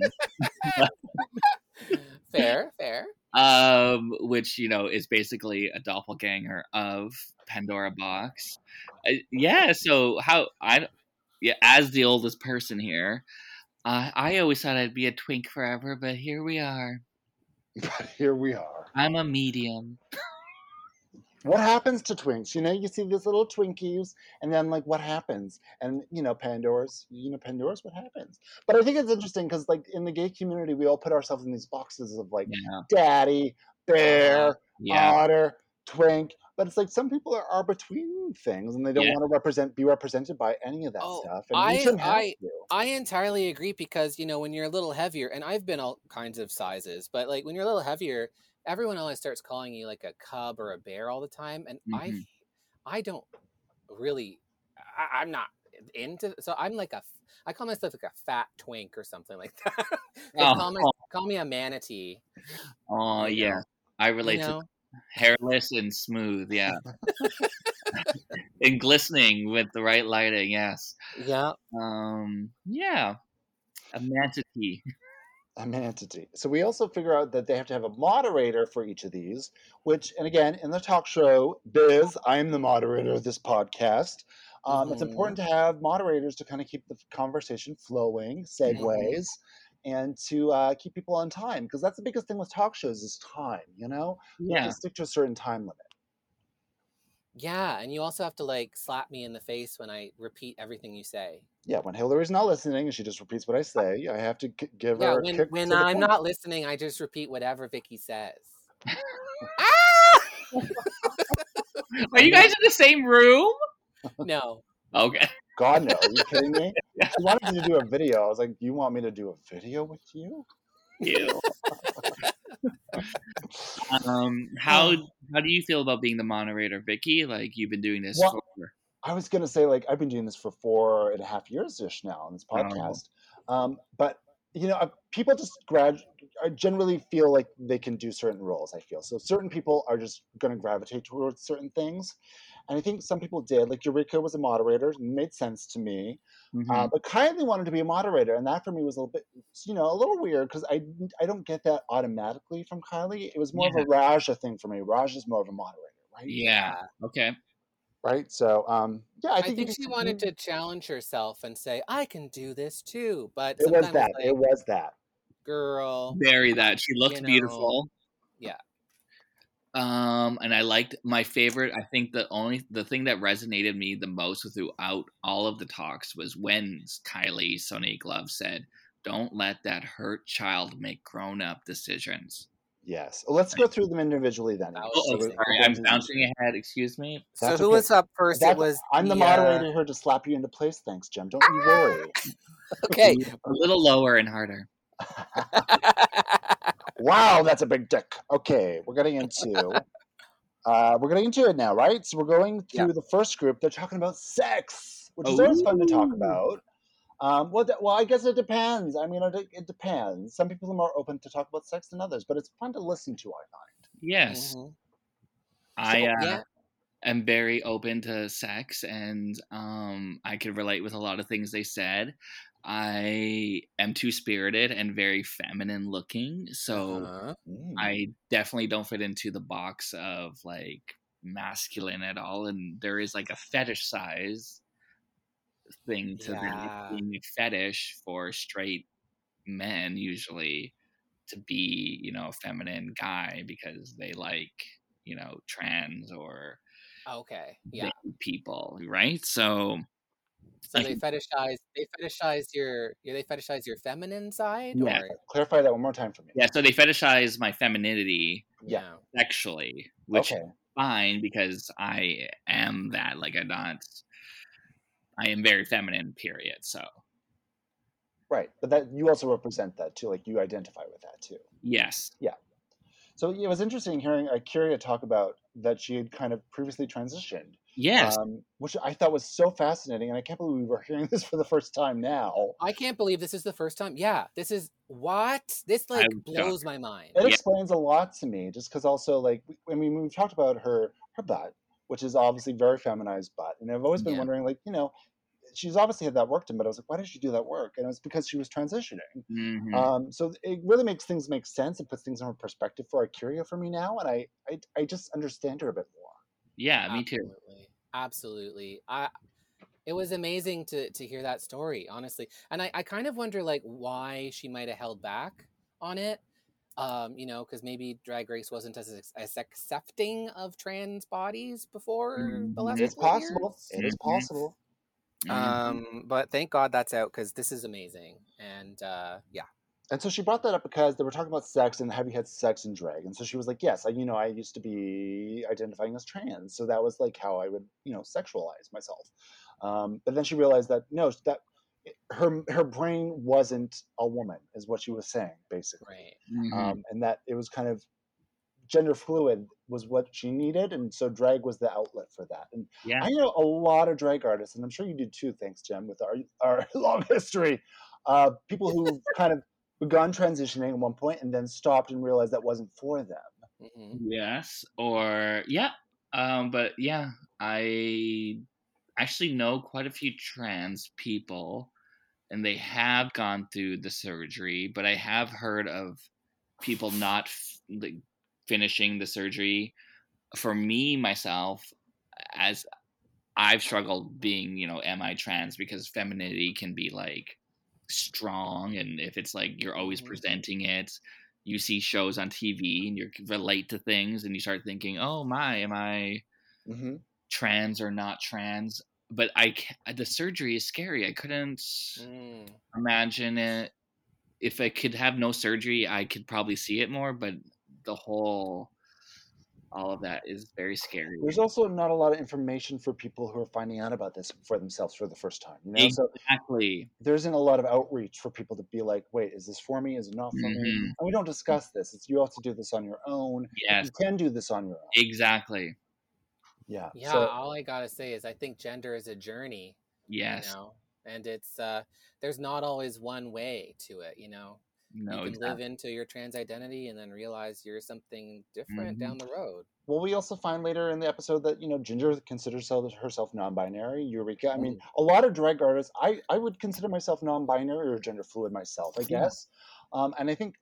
fair, fair. um, which you know is basically a doppelganger of Pandora Boxx. Uh, yeah. So how I, yeah, as the oldest person here, uh, I always thought I'd be a twink forever, but here we are. But here we are. I'm a medium. What happens to twinks? You know, you see these little Twinkies, and then like what happens? And you know, Pandora's, you know, Pandora's what happens. But I think it's interesting because like in the gay community, we all put ourselves in these boxes of like Yeah. daddy, bear, Yeah. otter, twink. But it's like some people are, are between things and they don't Yeah. want to represent be represented by any of that Oh, stuff. And I- I-. I entirely agree because you know when you're a little heavier, and I've been all kinds of sizes, but like when you're a little heavier, everyone always starts calling you like a cub or a bear all the time, and I, Mhm. I don't really, I, I'm not into. So I'm like a I call myself like a fat twink or something like that. They Oh. call, my, call me a manatee. Oh yeah. know? I You relate know? to hairless and smooth. Yeah. and glistening with the right lighting. Yes. Yeah. Um. Yeah. A manatee. a manatee. So we also figure out that they have to have a moderator for each of these, which, and again, in the talk show, Biz, I am the moderator of this podcast. Um, It's Mhm. important to have moderators to kind of keep the conversation flowing, segues, and to uh, keep people on time because that's the biggest thing with talk shows is time. You know, you have Yeah. to stick to a certain time limit. Yeah, and you also have to like slap me in the face when I repeat everything you say. Yeah, when Hillary's not listening and she just repeats what I say, I have to k- give Yeah, her a when kick when to I'm point. not listening, I just repeat whatever Vicky says. Are you guys in the same room? No, Okay. God no, are you kidding me? She wanted me to do a video. I was like, "You want me to do a video with you?" Ew. um. How How do you feel about being the moderator, Vicky? Like you've been doing this Well, for. I was gonna say like I've been doing this for four and a half years ish now on this Oh. podcast, um, but you know, uh, people just grad I generally feel like they can do certain roles. I feel so certain people are just going to gravitate towards certain things, and I think some people did. Like Eureka was a moderator, made sense to me, Mhm. uh, but Kylie wanted to be a moderator, and that for me was a little bit, you know, a little weird because I I don't get that automatically from Kylie. It was more of a Raja thing for me. Raj is more of a moderator, right? yeah. Okay. Right. So, um, yeah, I I think, think, she wanted to challenge herself and say, "I can do this too." But It was that. like, It was that. girl. Very that. She looked You know, beautiful. yeah. Um, and I liked my favorite. I think the only the thing that resonated me the most throughout all of the talks was when Kylie Sonique Love said, "Don't let that hurt child make grown up decisions." Yes. Well, let's go through them individually then. Oh, So oh, sorry, I'm bouncing ahead. Excuse me. So who okay. was up first? That's- it was I'm the the, uh, moderator here to slap you into place. Thanks, Jim. Don't you worry. Okay. A little lower and harder. wow, that's a big dick. Okay, we're getting into. Uh, we're getting into it now, right? So we're going through Yeah. the first group. They're talking about sex, which is always fun to talk about. Um, well, th- well, I guess it depends. I mean, it, it depends. Some people are more open to talk about sex than others, but it's fun to listen to. I find. Yes, Mhm. I So- uh, yeah. am very open to sex, and um, I could relate with a lot of things they said. I am two spirited and very feminine looking, so Uh-huh. Mm. I definitely don't fit into the box of like masculine at all. And there is like a fetish size thing to Yeah. being a fetish for straight men usually to be, you know, a feminine guy because they like, you know, trans or Okay. Yeah. people, right? So So they fetishize they fetishize your they fetishize your feminine side Yeah. or Clarify that one more time for me. yeah, so they fetishize my femininity Yeah. sexually, which okay. fine because I am that. Like I'm not. I am very feminine. Period. So Right, but that you also represent that too. Like you identify with that too. yes, Yeah. So it was interesting hearing uh, A'keria talk about that she had kind of previously transitioned Yes. um, which I thought was so fascinating, and I can't believe we were hearing this for the first time now. I can't believe this is the first time. Yeah, this is what this like I'm blows my mind. It Yeah. explains a lot to me, just because also like we- I mean we've talked about her her butt, which is obviously very feminized butt, and I've always been Yeah. wondering like you know she's obviously had that work done, but I was like why did she do that work? And it was because she was transitioning. Mhm. Um, so it really makes things make sense and puts things in perspective for A'keria for me now, and I, I I just understand her a bit more. Yeah, me too. Absolutely. Absolutely. I it was amazing to to hear that story, honestly. And I, I kind of wonder like why she might have held back on it. Um, you know, because maybe Drag Race wasn't as as accepting of trans bodies before the last Mhm. It's possible. years. It is possible. Mhm. Um, but thank God that's out because this is amazing. And uh, yeah, And so she brought that up because they were talking about sex and have you had sex in drag? And so she was like, yes, I, you know, I used to be identifying as trans, so that was like how I would, you know, sexualize myself. Um, but then she realized that no, that her her brain wasn't a woman, is what she was saying basically, right. Mhm. um, and that it was kind of gender fluid was what she needed, and so drag was the outlet for that. And yeah. I know a lot of drag artists, and I'm sure you do too. Thanks, Jim, with our our long history. Uh, people who kind of begun transitioning at one point and then stopped and realized that wasn't for them. hmm Yes, or yeah, um, but yeah, I actually know quite a few trans people, and they have gone through the surgery. But I have heard of people not f- like finishing the surgery. For me myself, as I've struggled being, you know, am I trans because femininity can be like strong, and if it's like you're always Mhm. presenting it, you see shows on TV and you relate to things, and you start thinking, oh my, am I Mm-hmm. trans or not trans? But I the surgery is scary. I couldn't Mm. imagine it. If I could have no surgery, I could probably see it more. But the whole, all of that is very scary. There's also not a lot of information for people who are finding out about this for themselves for the first time. You know, so Exactly. there isn't a lot of outreach for people to be like, "Wait, is this for me? Is it not for me?" Mhm. And we don't discuss this. It's you have to do this on your own. Yes. You can do this on your own. Exactly. Yeah. Yeah, So all I gotta say is I think gender is a journey. Yes. You know, and it's uh, there's not always one way to it. You know, No. you can exactly. live into your trans identity and then realize you're something different Mhm. down the road. Well, we also find later in the episode that you know Ginger considers herself- non-binary. Eureka. I mean, a lot of drag artists. I I would consider myself non-binary or gender fluid myself. I Yeah. guess. Um, and I think,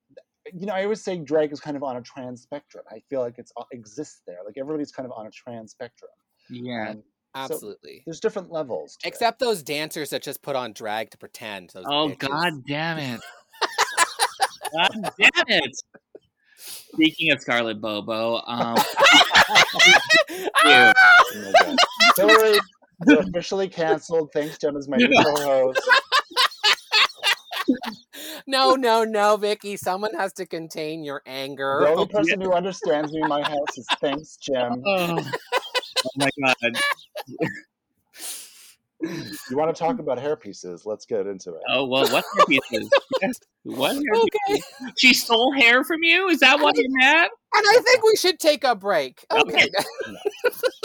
you know, I always say drag is kind of on a trans spectrum. I feel like it's uh, exists there. Like everybody's kind of on a trans spectrum. Yeah. Um, so Absolutely. there's different levels. To it. Except those dancers that just put on drag to pretend. Oh bitches. God damn it! God damn it! Speaking of Scarlett BoBo, um! Oh. Hillary, you're officially canceled. Thanks, Jem, as my new co-host. no, no, no, Vicky. Someone has to contain your anger. The only person who understands me in my house is thanks, Jem. oh, oh my God! You want to talk about hair pieces? Let's get into it. Oh well, what hair pieces? What hair Okay. pieces? She stole hair from you? Is that why you're mad? And I think we should take a break. Okay.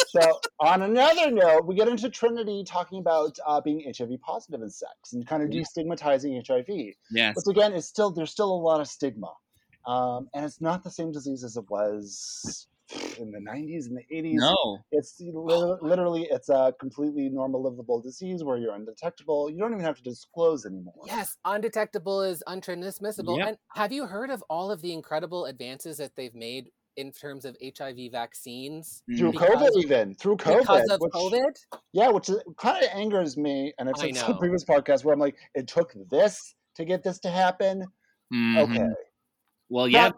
So, on another note, we get into Trinity talking about uh, being HIV positive in sex and kind of Yeah. destigmatizing HIV. Yes. Which again is still there's still a lot of stigma, um, and it's not the same disease as it was in the 90s and the 80s. No. It's literally it's a completely normal livable disease where you're undetectable. You don't even have to disclose anymore. Yes, undetectable is untransmissible. Yep. And have you heard of all of the incredible advances that they've made in terms of HIV vaccines Through Mm. COVID, Because- even through COVID, because of which- COVID? Yeah, which kind of angers me, and I've I said this previous podcasts where I'm like, it took this to get this to happen. Mhm. Okay, Well, yeah.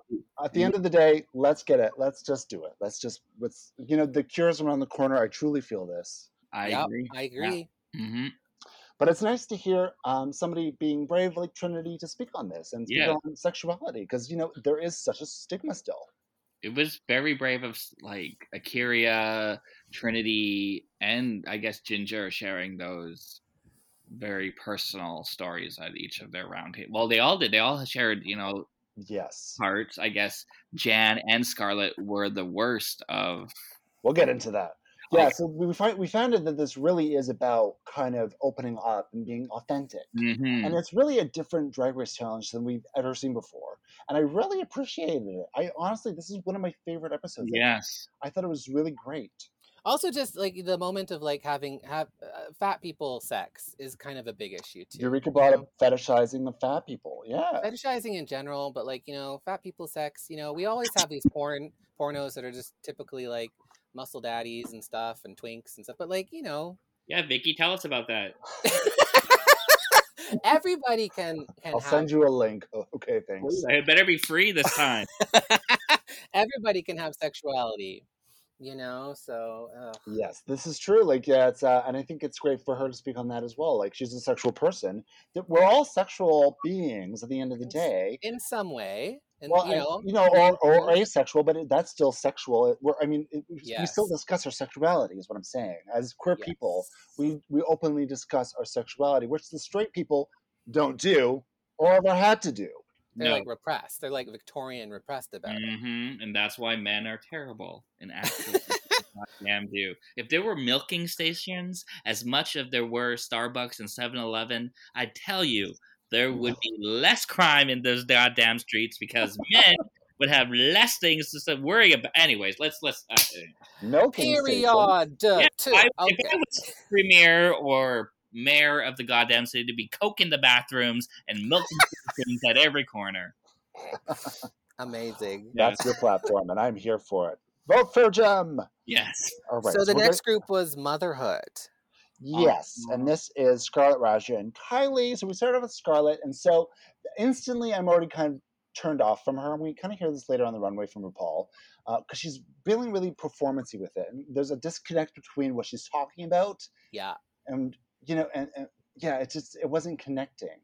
at the end of the day, let's get it. Let's just do it. Let's just, let's, you know, the cure's around the corner. I truly feel this. I Yep, agree. I agree. hmm But it's nice to hear um, somebody being brave like Trinity to speak on this and speak Yeah. on sexuality because, you know, there is such a stigma still. It was very brave of like A'keria, Trinity, and I guess Ginger sharing those very personal stories at each of their roundtable. Well, they all did. They all shared, you know, Yes. parts. I guess Jan and Scarlett were the worst of. We'll get into that. Yeah, Like, so we find we found out that this really is about kind of opening up and being authentic. mhm. And it's really a different drag race challenge than we've ever seen before. And I really appreciated it. I honestly this is one of my favorite episodes. yes. I thought it was really great. Also, just like the moment of like having have uh, fat people sex is kind of a big issue too. Eureka you brought know? up fetishizing the fat people. Yeah. fetishizing in general, but like you know, fat people sex. You know, we always have these porn pornos that are just typically like muscle daddies and stuff and twinks and stuff. But like you know, Yeah, Vicky, tell us about that. everybody can can I'll have send you a link. Oh, okay, thanks. It better be free this time. everybody can have sexuality. You know, so uh, Yes, this is true. Like, yeah, it's uh, and I think it's great for her to speak on that as well. Like, she's a sexual person. That we're all sexual beings at the end of the day. in some way, and Well, you and, know, you know, or, or asexual, but it, that's still sexual. It, we're, I mean, it, we we still discuss our sexuality, is what I'm saying. As queer people, we we openly discuss our sexuality, which the straight people don't do or ever had to do. They're No. like repressed. They're like Victorian repressed about it. hmm And that's why men are terrible and actually damn do. If there were milking stations as much as there were Starbucks and 7-Eleven, I tell you, there would be less crime in those goddamn streets because men would have less things to worry about. Anyways, let's let's. Uh, Milking station. Period. yeah, I, Okay. If I was premier or mayor of the goddamn city, to be coke in the bathrooms and milking stations at every corner. Amazing. That's your platform, and I'm here for it. Vote for Jem. Yes. All right. so the we're next group was motherhood. Yes, and this is Scarlett Raja and Kylie. So we started off with Scarlett, and so instantly I'm already kind of turned off from her. And we kind of hear this later on the runway from RuPaul uh, because she's feeling really performancy with it. And there's a disconnect between what she's talking about Yeah. and you know, and, and yeah, it just it wasn't connecting.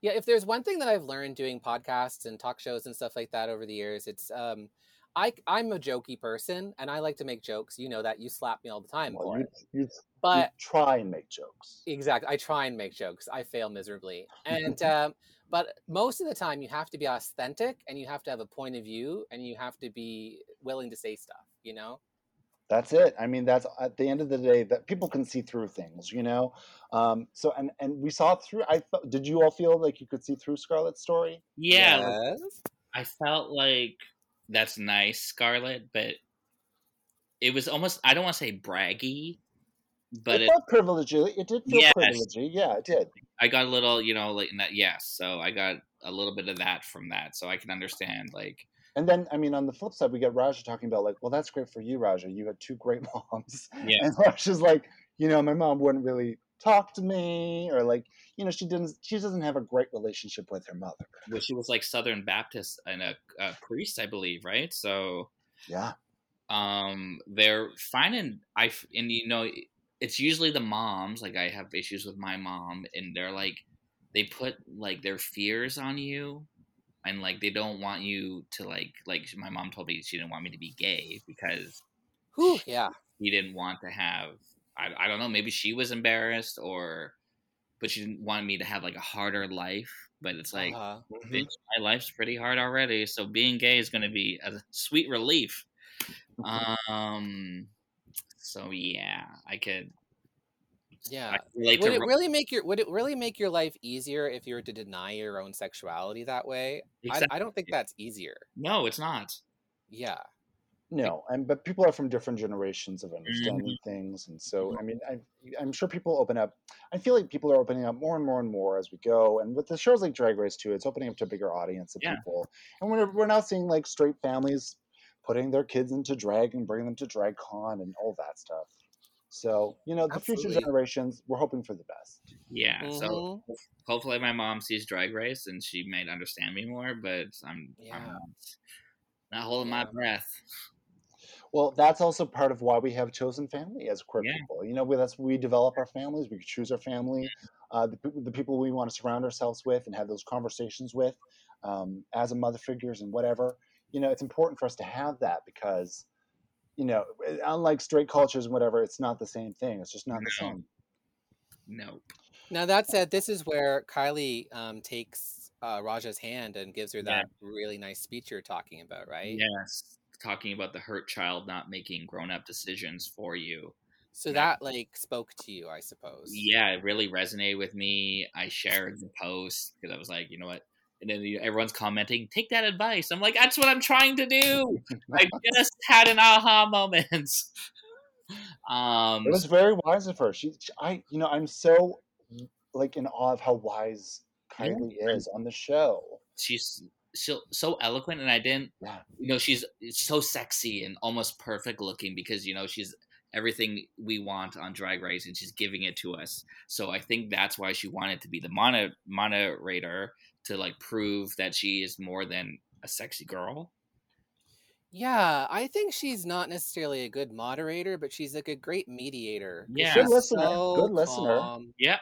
Yeah, if there's one thing that I've learned doing podcasts and talk shows and stuff like that over the years, it's um I I'm a jokey person and I like to make jokes. You know that you slap me all the time Well, you, you, you But try and make jokes. exactly, I try and make jokes. I fail miserably. And um but most of the time you have to be authentic and you have to have a point of view and you have to be willing to say stuff, you know? That's it. I mean, that's at the end of the day that people can see through things, you know. Um, so and and we saw through. I thought, did you all feel like you could see through Scarlett's story? Yeah. Yes. I felt like that's nice, Scarlett, but it was almost I don't want to say braggy, but it, it, felt privilegey. It did feel Yes. privilegey. Yeah, it did. I got a little, you know, like in that yes. So I got a little bit of that from that. So I can understand like And then, I mean, on the flip side, we get Raja talking about like, well, that's great for you, Raja. You had two great moms. Yeah. And Raja's like, you know, my mom wouldn't really talk to me, or like, you know, she didn't. She doesn't have a great relationship with her mother. well, she was like Southern Baptist and a, a priest, I believe, right? So Yeah. um they're finding I and you know it's usually the moms like I have issues with my mom and they're like they put like their fears on you and like they don't want you to like like my mom told me she didn't want me to be gay because Whew, yeah. he didn't want to have I, I don't know maybe she was embarrassed or but she didn't want me to have like a harder life but it's like uh-huh. bitch, my life's pretty hard already so being gay is going to be a sweet relief um so yeah i could Yeah. I Would it Ro- really make your would it really make your life easier if you were to deny your own sexuality that way? I, I don't think that's easier. no it's not Yeah. No, and but people are from different generations of understanding mm-hmm. things, and so mm-hmm. I mean, I, I'm sure people open up. I feel like people are opening up more and more and more as we go, and with the shows like Drag Race too, it's opening up to a bigger audience of Yeah. people, and we're we're now seeing like straight families putting their kids into drag and bringing them to drag con and all that stuff. So you know, the future generations, we're hoping for the best. yeah so Mhm. hopefully my mom sees drag race and she might understand me more but i'm, Yeah. I'm not, not holding my breath Well, that's also part of why we have chosen family as queer Yeah. people. You know, with us, we develop our families, we choose our family, uh, the, the people we want to surround ourselves with and have those conversations with um, as a mother figures and whatever. You know, it's important for us to have that because, you know, eh, unlike straight cultures and whatever, it's not the same thing. It's just not the same. nope Now that said, this is where Kylie um, takes uh, Raja's hand and gives her Yeah. that really nice speech you're talking about, right? yes talking about the hurt child not making grown up decisions for you. So that like spoke to you, I suppose. Yeah, it really resonated with me. I shared the post because I was like, you know what? And then you know, everyone's commenting, take that advice. I'm like, that's what I'm trying to do. I just had an aha moment. um, It was very wise of her. She, she- I, you know, I'm so like in awe of how wise Yeah. Kylie is on the show. she's so so eloquent, and I didn't. Yeah. You know, she's so sexy and almost perfect looking because you know she's everything we want on Drag Race, and she's giving it to us. So I think that's why she wanted to be the mono moderator to like prove that she is more than a sexy girl. Yeah, I think she's not necessarily a good moderator, but she's like a great mediator. Yeah. Good listener. so Good listener. calm. Yep.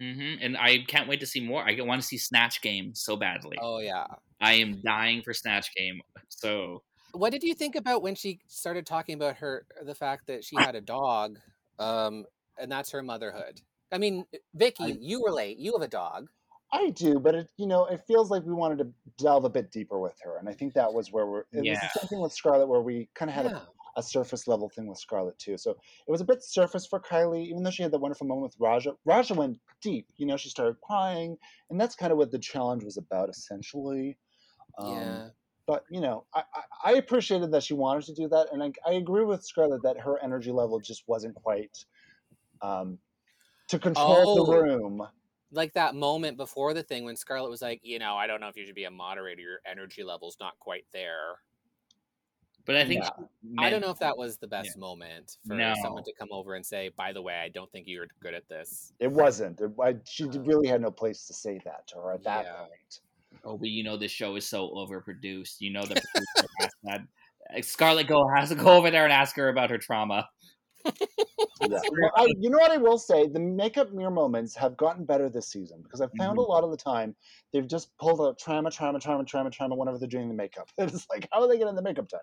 hmm And I can't wait to see more. I want to see Snatch Game so badly. Oh yeah. I am dying for Snatch Game. So What did you think about when she started talking about her the fact that she had a dog, um, and that's her motherhood? I mean, Vicky, I- you relate. You have a dog. I do, but it, you know, it feels like we wanted to delve a bit deeper with her, and I think that was where we're. It was Yeah. the same thing with Scarlett, where we kind of had Yeah. a, a surface level thing with Scarlett too. So it was a bit surface for Kylie, even though she had that wonderful moment with Raja. Raja went deep. You know, she started crying, and that's kind of what the challenge was about, essentially. Um, yeah. but you know, I, I, I appreciated that she wanted to do that, and I, I agree with Scarlett that her energy level just wasn't quite um, to control the Oh. room. Like that moment before the thing when Scarlett was like, you know, I don't know if you should be a moderator. Your energy level's not quite there. but I think Yeah. she I don't know if that was the best moment for No. someone to come over and say, by the way, I don't think you're good at this. It wasn't. It, I, she Uh, really had no place to say that to her at that Yeah. point. Oh, but you know the show is so overproduced. You know the producer has that. uh, Scarlett go has to go over there and ask her about her trauma. Yeah. Well, I, you know what I will say? The makeup mirror moments have gotten better this season because I've found Mhm. a lot of the time they've just pulled out trauma, trauma, trauma, trauma, trauma whenever they're doing the makeup. It's like, how are they getting the makeup done?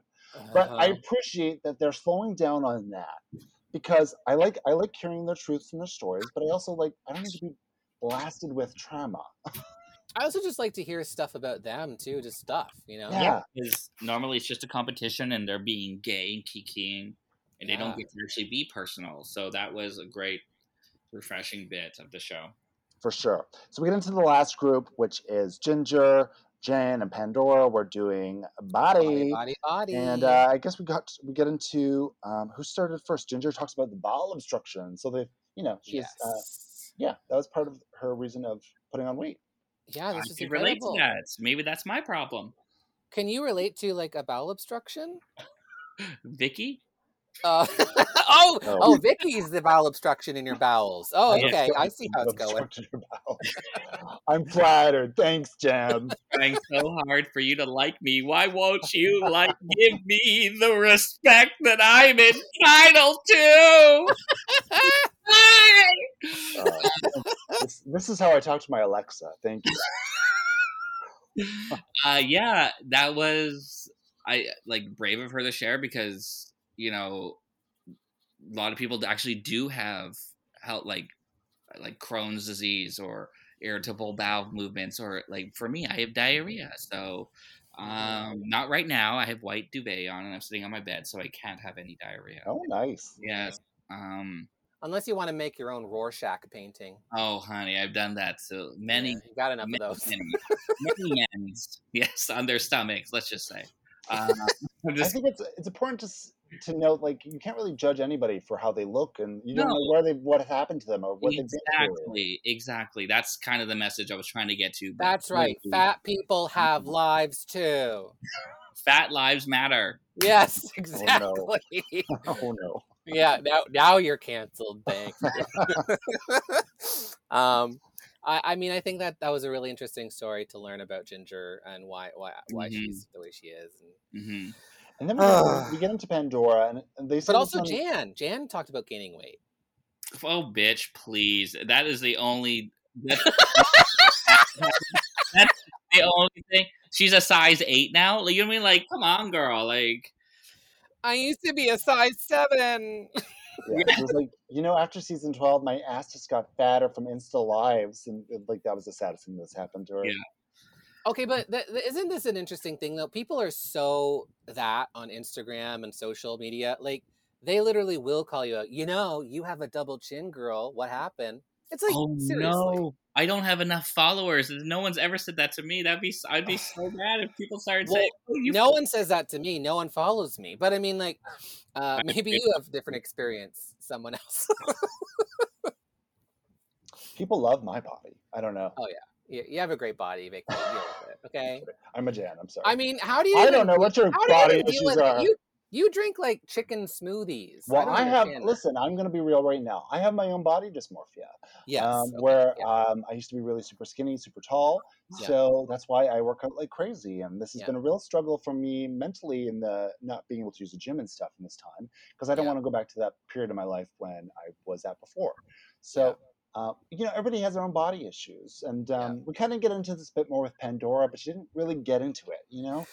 But I Uh-huh. appreciate that they're slowing down on that because I like I like hearing their truths and their stories, but I also like I don't need to be blasted with trauma. I also just like to hear stuff about them too, just stuff, you know? Yeah. Because normally it's just a competition and they're being gay and kikiing, and they don't get to actually be personal. So that was a great, refreshing bit of the show. for sure. So we get into the last group, which is Ginger, Jan, and Pandora. We're doing Body, body. body, body. And uh, I guess we got we get into um, who started first. Ginger talks about the bowel obstruction, so they, you know, she's yes. uh, yeah, that was part of her reason of putting on weight. yeah, I this is can relate incredible. to that. Maybe that's my problem. Can you relate to like a bowel obstruction? Vicky? Uh, oh, Oh. oh, Vicky's the bowel obstruction in your bowels. Oh, okay, I see how it's going. Obstructed your bowel. I'm flattered. Thanks, Jan. Trying so hard for you to like me. Why won't you like give me the respect that I'm entitled to? Uh, this, this is how I talk to my Alexa. Thank you. uh yeah that was i like brave of her to share because you know a lot of people actually do have health like like crohn's disease or irritable bowel movements or like for me i have diarrhea so um not right now i have white duvet on and i'm sitting on my bed so i can't have any diarrhea Oh, nice. yes um Unless you want to make your own Rorschach painting. oh honey i've done that so many Yeah, got enough many, of those. many, many ends yes on their stomachs let's just say uh, I'm I think it's it's important to s- to know like you can't really judge anybody for how they look, and you don't know where they what happened to them or what they've been through. Exactly, exactly. That's kind of the message I was trying to get to. That's right. really, Fat people have lives too. Fat lives matter. Yes, exactly. Oh no. yeah, now now you're canceled. Thanks. um, I, I mean, I think that that was a really interesting story to learn about Ginger and why why why Mhm. she's the way she is. And, hmm And then we get, we get into Pandora, and, and they. say but also on- Jan. Jan talked about gaining weight. Oh, bitch, please. That is the only. That's, that's the only thing. She's a size eight now. Like, you know what I mean? Like, come on, girl. Like, I used to be a size seven. Yeah, it was like you know, after season twelve, my ass just got fatter from Insta lives, and it- like that was the saddest thing that's happened to her. Yeah. Okay, but th- th- isn't this an interesting thing though? People are so that on Instagram and social media, like they literally will call you out. You know, you have a double chin, girl. What happened? It's like oh seriously. no, I don't have enough followers. No one's ever said that to me. That'd be I'd be so mad if people started Well, saying, oh, you no one says that to me. No one follows me. But I mean, like, uh, maybe you have a different experience. Someone else. People love my body. I don't know. Oh, you, you have a great body, Vicky. Deal with it, okay. I'm a Jan. I'm sorry. I mean, how do you? I even don't know what your you body deal issues are. You you drink like chicken smoothies. well, don't I, have. that. Listen, I'm going to be real right now. I have my own body dysmorphia. Yes. um, okay, where yeah. um, I used to be really super skinny, super tall. Yeah. So that's why I work out like crazy. And this has Yeah. been a real struggle for me mentally in the not being able to use the gym and stuff in this time because I don't want to go back to that period of my life when I was at before. So, uh, you know, everybody has their own body issues. And Yeah. um, we kind of get into this a bit more with Pandora, but she didn't really get into it, you know?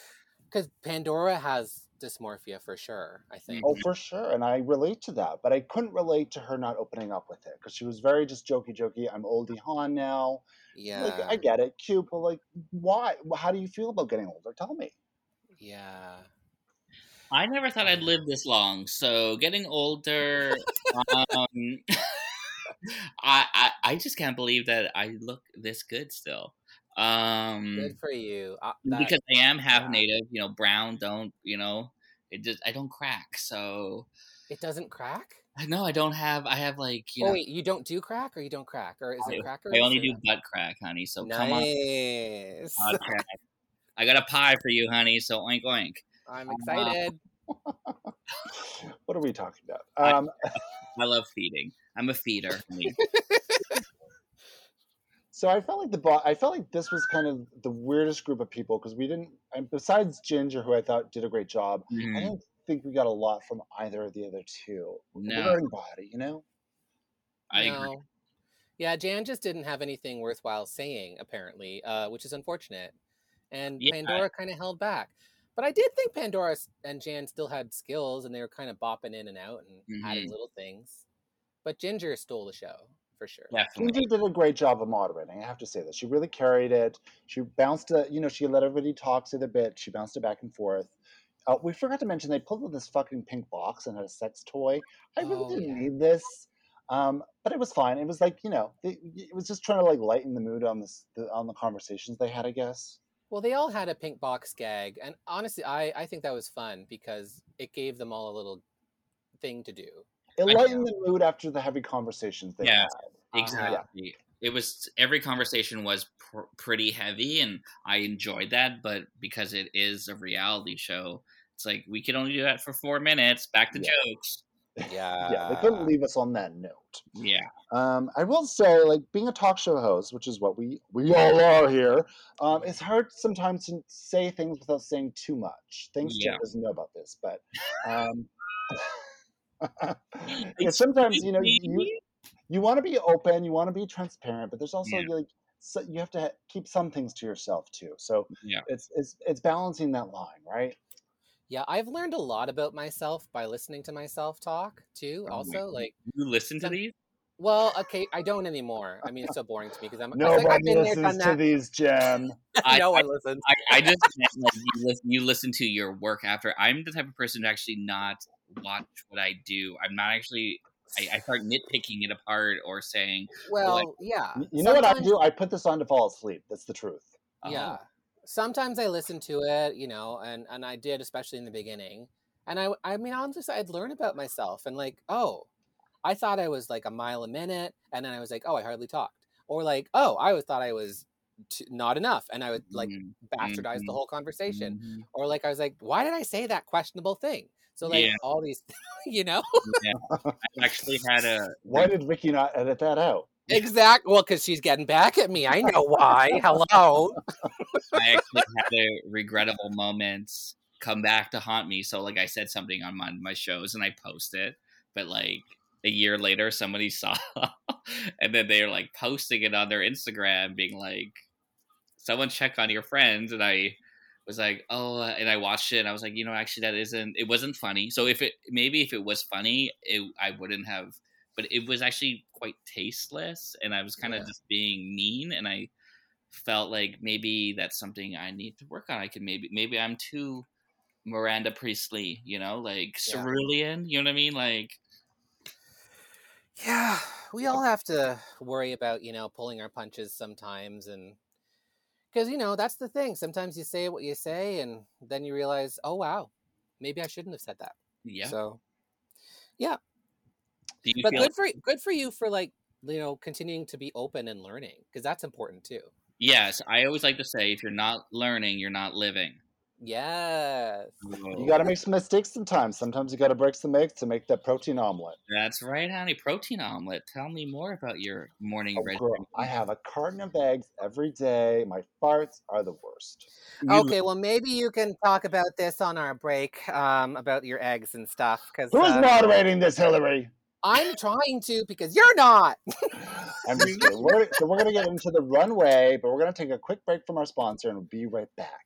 Because Pandora has dysmorphia for sure. I think. Oh, for sure. And I relate to that, but I couldn't relate to her not opening up with it because she was very just jokey, jokey. I'm Oldie Hawn now. Yeah. Like, I get it, cute, but like, why? How do you feel about getting older? Tell me. yeah. I never thought I'd live this long. So getting older, um, I, I I just can't believe that I look this good still. Um, Good for you. Uh, that- because I am half yeah. native, you know, brown. Don't you know? It just I don't crack. So it doesn't crack. No, I don't have. I have like you oh know. wait, you don't do crack, or you don't crack, or is I, it cracker? I only do butt crack, honey. So come on, Nice. I got a pie for you, honey. So oink oink. I'm excited. What are we talking about? I- Um, I love feeding. I'm a feeder. so I felt like the bo- I felt like this was kind of the weirdest group of people because we didn't. And besides Ginger, who I thought did a great job, I Mhm. don't think we got a lot from either of the other two No. regarding body. You know, I agree. Yeah, Jan just didn't have anything worthwhile saying, apparently, uh, which is unfortunate. And Yeah. Pandora kind of held back. But I did think Pandora and Jan still had skills and they were kind of bopping in and out and adding Mhm. little things. But Ginger stole the show, for sure. Definitely. Ginger did a great job of moderating. I have to say that she really carried it. She bounced it. You know, she let everybody talk to the bit. She bounced it back and forth. Uh, we forgot to mention they pulled out this fucking pink box and had a sex toy. I really Oh, didn't yeah. need this, um, but it was fine. It was like you know, they, it was just trying to like lighten the mood on this the, on the conversations they had. I guess. Well, they all had a pink box gag. And honestly, I, I think that was fun because it gave them all a little thing to do. It lightened the mood after the heavy conversations they Yeah. had. Uh-huh. Exactly. It was every conversation was pr- pretty heavy, and I enjoyed that. But because it is a reality show, it's like we could only do that for four minutes. Back to Yeah. jokes. Yeah. yeah, they couldn't leave us on that note. Yeah. Um, I will say, like being a talk show host, which is what we we all are here, um, it's hard sometimes to say things without saying too much. Thanks, Yeah. Jen doesn't know about this, but um, yeah, sometimes you know you you want to be open, you want to be transparent, but there's also Yeah. like so you have to keep some things to yourself too. So Yeah. it's it's it's balancing that line, right? Yeah, I've learned a lot about myself by listening to myself talk too. Oh Also, God. like, You listen to these? well, okay, I don't anymore. I mean, it's so boring to me because I'm it's Nobody like, I've been there, listens done to these, Jen. I- no I- one listens. I, I just like you listen, you listen to your work after. I'm the type of person to actually not watch what I do. I'm not actually. I, I start nitpicking it apart or saying, Well, yeah. You know what I do? I put this on to fall asleep. That's the truth. oh, Yeah. Sometimes I listen to it, you know, and and I did especially in the beginning. And I I mean, honestly, I'd learn about myself and like, oh, I thought I was like a mile a minute, and then I was like, oh, I hardly talked, or like, oh, I was thought I was t- not enough, and I would like mm, bastardize the mhm, whole conversation, mhm. or like I was like, why did I say that questionable thing? So like Yeah. all these, you know, yeah. I've actually had a Why did Ricky not edit that out? Exactly. Well, because she's getting back at me. I know why. Hello. I actually had a regrettable moment come back to haunt me. So like I said something on my, my shows and I post it, but like a year later somebody saw and then they're like posting it on their Instagram being like someone check on your friends and I was like, oh, and I watched it and I was like, you know, actually that isn't it wasn't funny. So if it maybe if it was funny, it I wouldn't have but it was actually quite tasteless and I was kind of Yeah. just being mean and I felt like maybe that's something I need to work on. I can maybe maybe I'm too Miranda Priestley, you know, like Yeah. cerulean. You know what I mean? Like Yeah, we all have to worry about, you know, pulling our punches sometimes and because you know, that's the thing. Sometimes you say what you say and then you realize, "Oh wow, maybe I shouldn't have said that." yeah. So, you but good for good for you for like, you know, continuing to be open and learning because that's important too. Yes, I always like to say if you're not learning, you're not living. Yes. You got to make some mistakes sometimes. Sometimes you got to break some eggs to make that protein omelet. That's right, honey. Protein omelet. Tell me more about your morning Oh, regimen. girl, I have a carton of eggs every day. My farts are the worst. Okay, well maybe you can talk about this on our break um, about your eggs and stuff because Who's uh, moderating this, Hillary? I'm trying to because you're not. I'm just kidding. We're, so we're going to get into the runway, but we're going to take a quick break from our sponsor and we'll be right back.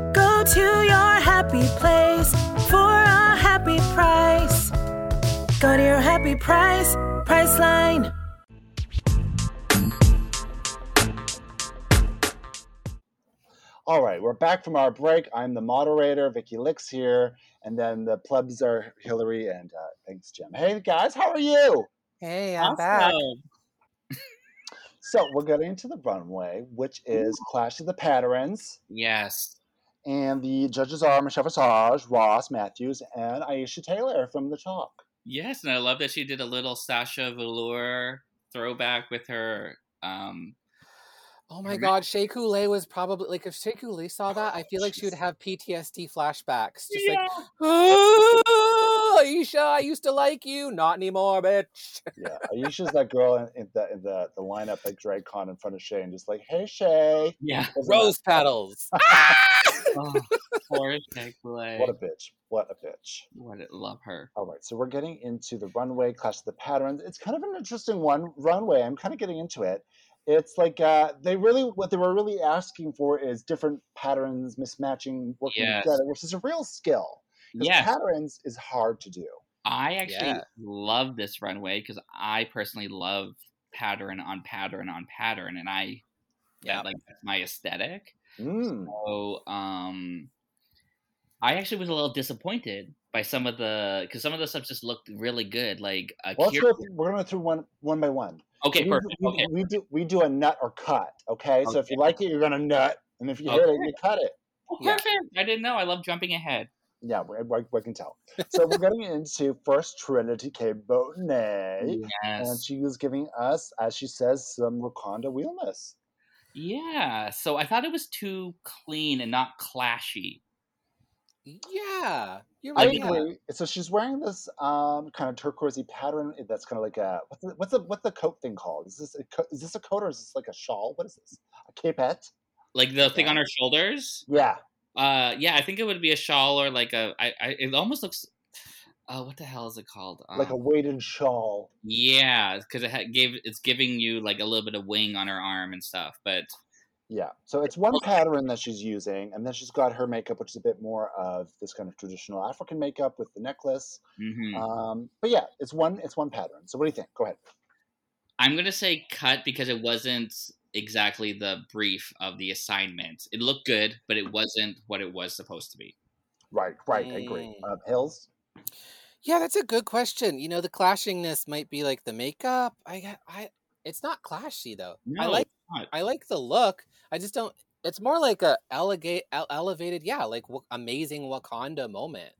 Go to your happy place for a happy price. Go to your happy price, Priceline. All right, we're back from our break. I'm the moderator, Vicky Licks here, and then the plebs are Hillary and uh, thanks, Jim. Hey guys, how are you? Hey, I'm back. So we're getting into the runway, which is Clash of the Patterns, Yes. And the judges are Michelle Visage, Ross Mathews, and Aisha Tyler from the Talk. Yes, and I love that she did a little Sasha Velour throwback with her. Um, Oh my Right. god, Shea Coulee was probably like if Shea Coulee saw that, I feel like she would have PTSD flashbacks. Just like, oh, Aisha, I used to like you, not anymore, bitch. Yeah, Aisha's that girl in, in the in the, the lineup at DragCon in front of Shea and just like, hey Shea. yeah. Doesn't Rose petals. Oh, poor Chick-fil-A. What a bitch. What a bitch. What a, love her. All right, so we're getting into the runway Clash of the Patterns. It's kind of an interesting one runway. I'm kind of getting into it. It's like uh, they really what they were really asking for is different patterns mismatching working Yes. together, which is a real skill. Because Yes, patterns is hard to do. I actually Yeah. love this runway because I personally love pattern on pattern on pattern, and I Yeah. that like that's my aesthetic. Mm. So um, I actually was a little disappointed by some of the because some of the stuff just looked really good. Like uh, Well, let's go through, we're going to through one one by one. okay, we, perfect. we- Okay, we do we do a nut or cut. Okay, so if you like it, you're going to nut, and if you hate it, you cut it. Yeah. perfect. I didn't know. I love jumping ahead. Yeah, we, we, we can tell. So we're getting into first Trinity K. Bonet. And she was giving us, as she says, some Wakanda realness. Yeah. So I thought it was too clean and not clashy. yeah. You're I right. yeah. agree. So she's wearing this um, kind of turquoisey pattern. That's kind of like a what's the, what's the what's the coat thing called? Is this a co- is this a coat or is this like a shawl? What is this? A capette? Like the thing Yeah. on her shoulders. Yeah, Uh, yeah, I think it would be a shawl or like a. I, I it almost looks. Uh, what the hell is it called? like a Um, weighted shawl. yeah, because it ha- gave it's giving you like a little bit of wing on her arm and stuff. But Yeah. So it's one pattern that she's using, and then she's got her makeup, which is a bit more of this kind of traditional African makeup with the necklace. mhm. Um, but yeah, it's one it's one pattern. So what do you think? Go ahead. I'm gonna say cut because it wasn't exactly the brief of the assignment. It looked good, but it wasn't what it was supposed to be. Right, right. I agree. Uh, Hills. Yeah, that's a good question. You know, the clashingness might be like the makeup. I got- I it's not clashy though. I like not. I like the look. I just don't it's more like a elegate elevated, yeah, like w- amazing Wakanda moment.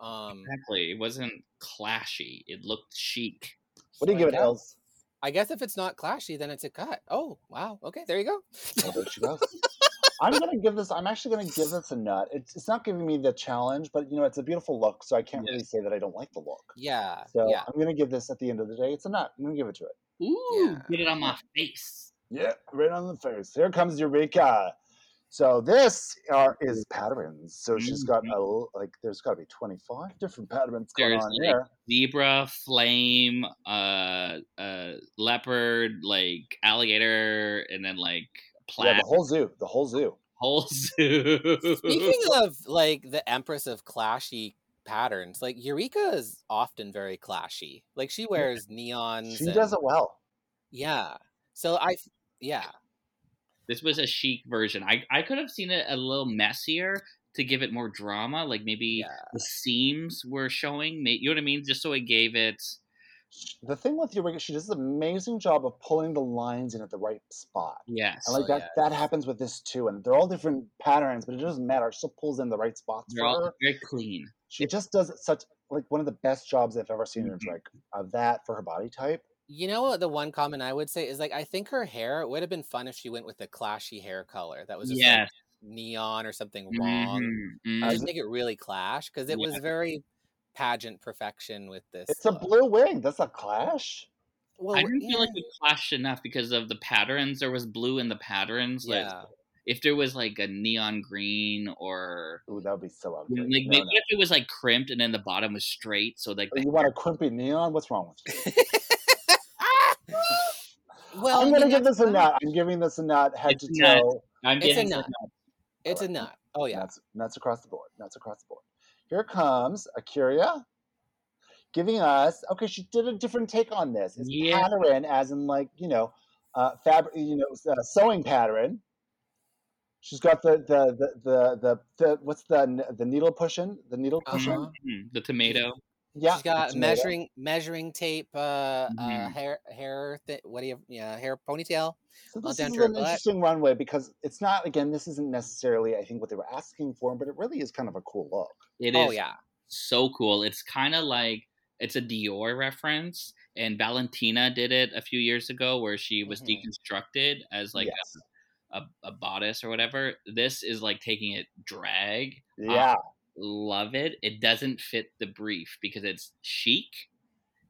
Um Exactly. It wasn't clashy. It looked chic. What do you so give it, guess- Hills? I guess if it's not clashy, then it's a cut. Oh, wow. Okay, there you go. Oh, there she goes. I'm gonna give this. I'm actually gonna give this a nut. It's it's not giving me the challenge, but you know, it's a beautiful look, so I can't really say that I don't like the look. Yeah. So yeah. I'm gonna give this at the end of the day. It's a nut. I'm gonna give it to it. Ooh, Yeah. get it on my face. Yeah, right on the face. Here comes Eureka. So this are, is patterns. So she's got a, a l- like. There's got to be 25 different patterns going There's on like here. zebra, flame, uh, uh, leopard, like alligator, and then like Yeah, the whole zoo. The whole zoo. whole zoo. Speaking of like the Empress of clashy patterns, like Eureka is often very clashy. Like she wears neons. She and- does it well. Yeah. So I, yeah. This was a chic version. I I could have seen it a little messier to give it more drama. Like maybe Yeah. the seams were showing. You know what I mean? Just so it gave it. The thing with Eureka, she does an amazing job of pulling the lines in at the right spot. Yes. And like Oh, that, yes. that happens with this too. And they're all different patterns, but it doesn't matter. She still pulls in the right spots They're for all her. very clean. She just does such like one of the best jobs I've ever seen in Mhm. drag of that for her body type. You know what? The one comment I would say is like I think her hair it would have been fun if she went with a clashy hair color that was just like neon or something wrong. Mhm, Uh, mhm. Just make it really clash because it Yeah. was very pageant perfection with this. It's a blue wig. That's a clash. Well, I didn't feel like it clashed enough because of the patterns. There was blue in the patterns. Like Yeah. if there was like a neon green or Ooh, that would be so ugly. like No, maybe no. if it was like crimped and then the bottom was straight, so like the You want a crimpy neon? What's wrong with you? well, I'm gonna give that's this a fine. nut. I'm giving this a nut, head It's to a nut. toe. I'm It's a getting nut. It's a Alright. nut. Oh yeah. Nuts, nuts across the board. Nuts across the board. Here comes A'keria giving us. Okay, she did a different take on this. It's Yeah. pattern, as in like you know, uh, fabric. You know, uh, sewing pattern. She's got the the the the the, the what's the the needle pushing the needle pushing. Uh-huh. The tomato. Yeah, She's got the tomato. measuring measuring tape, uh, uh Mhm. hair hair. Th- what do you? Yeah, hair ponytail. So this is an butt. interesting runway because it's not again. This isn't necessarily I think what they were asking for, but it really is kind of a cool look. It is Oh yeah. so cool. It's kind of like it's a Dior reference, and Valentina did it a few years ago, where she was Mhm. deconstructed as like yes. a, a, a bodice or whatever. This is like taking it drag. yeah. Love it. It doesn't fit the brief because it's chic,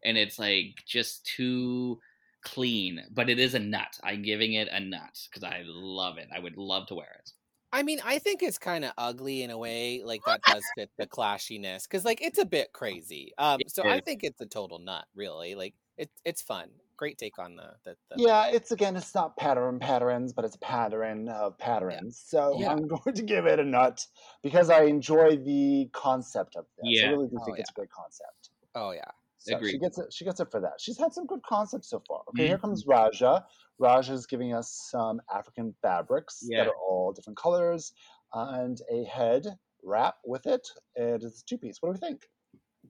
and it's like just too clean. But it is a nut. I'm giving it a nut because I love it. I would love to wear it. I mean, I think it's kind of ugly in a way. Like that does fit the clashiness because, like, it's a bit crazy. Um, so I think it's a total nut. Really, like it, it's fun. Great take on the the. the Yeah, it's again, it's not pattern patterns, but it's a pattern of patterns. So Yeah. I'm going to give it a nut because I enjoy the concept of this. yeah. I really do Oh, think yeah. it's a great concept. Oh yeah. So she gets it. She gets it for that. She's had some good concepts so far. Okay, here Mhm. comes Raja. Raja is giving us some African fabrics Yeah. that are all different colors and a head wrap with it. It is a two piece. What do we think?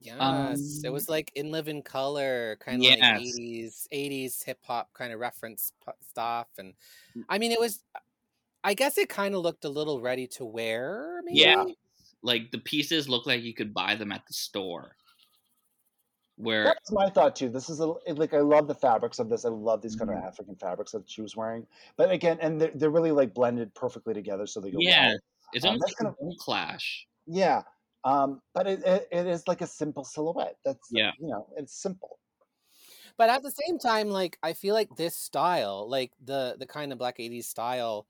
Yes, it Um, was like in living color, kind of like eighties, eighties hip hop kind of reference stuff, and Mm. I mean, it was. I guess it kind of looked a little ready to wear. Maybe? Yeah. Like the pieces look like you could buy them at the store. Where That's my thought too. This is a, like I love the fabrics of this. I love these kind of Mhm. African fabrics that she was wearing. But again, and they're, they're really like blended perfectly together, so they go yeah, well. it's Um, almost like kind a clash. Yeah, um, but it, it it is like a simple silhouette. That's Yeah. you know, it's simple. But at the same time, like I feel like this style, like the the kind of black '80s style,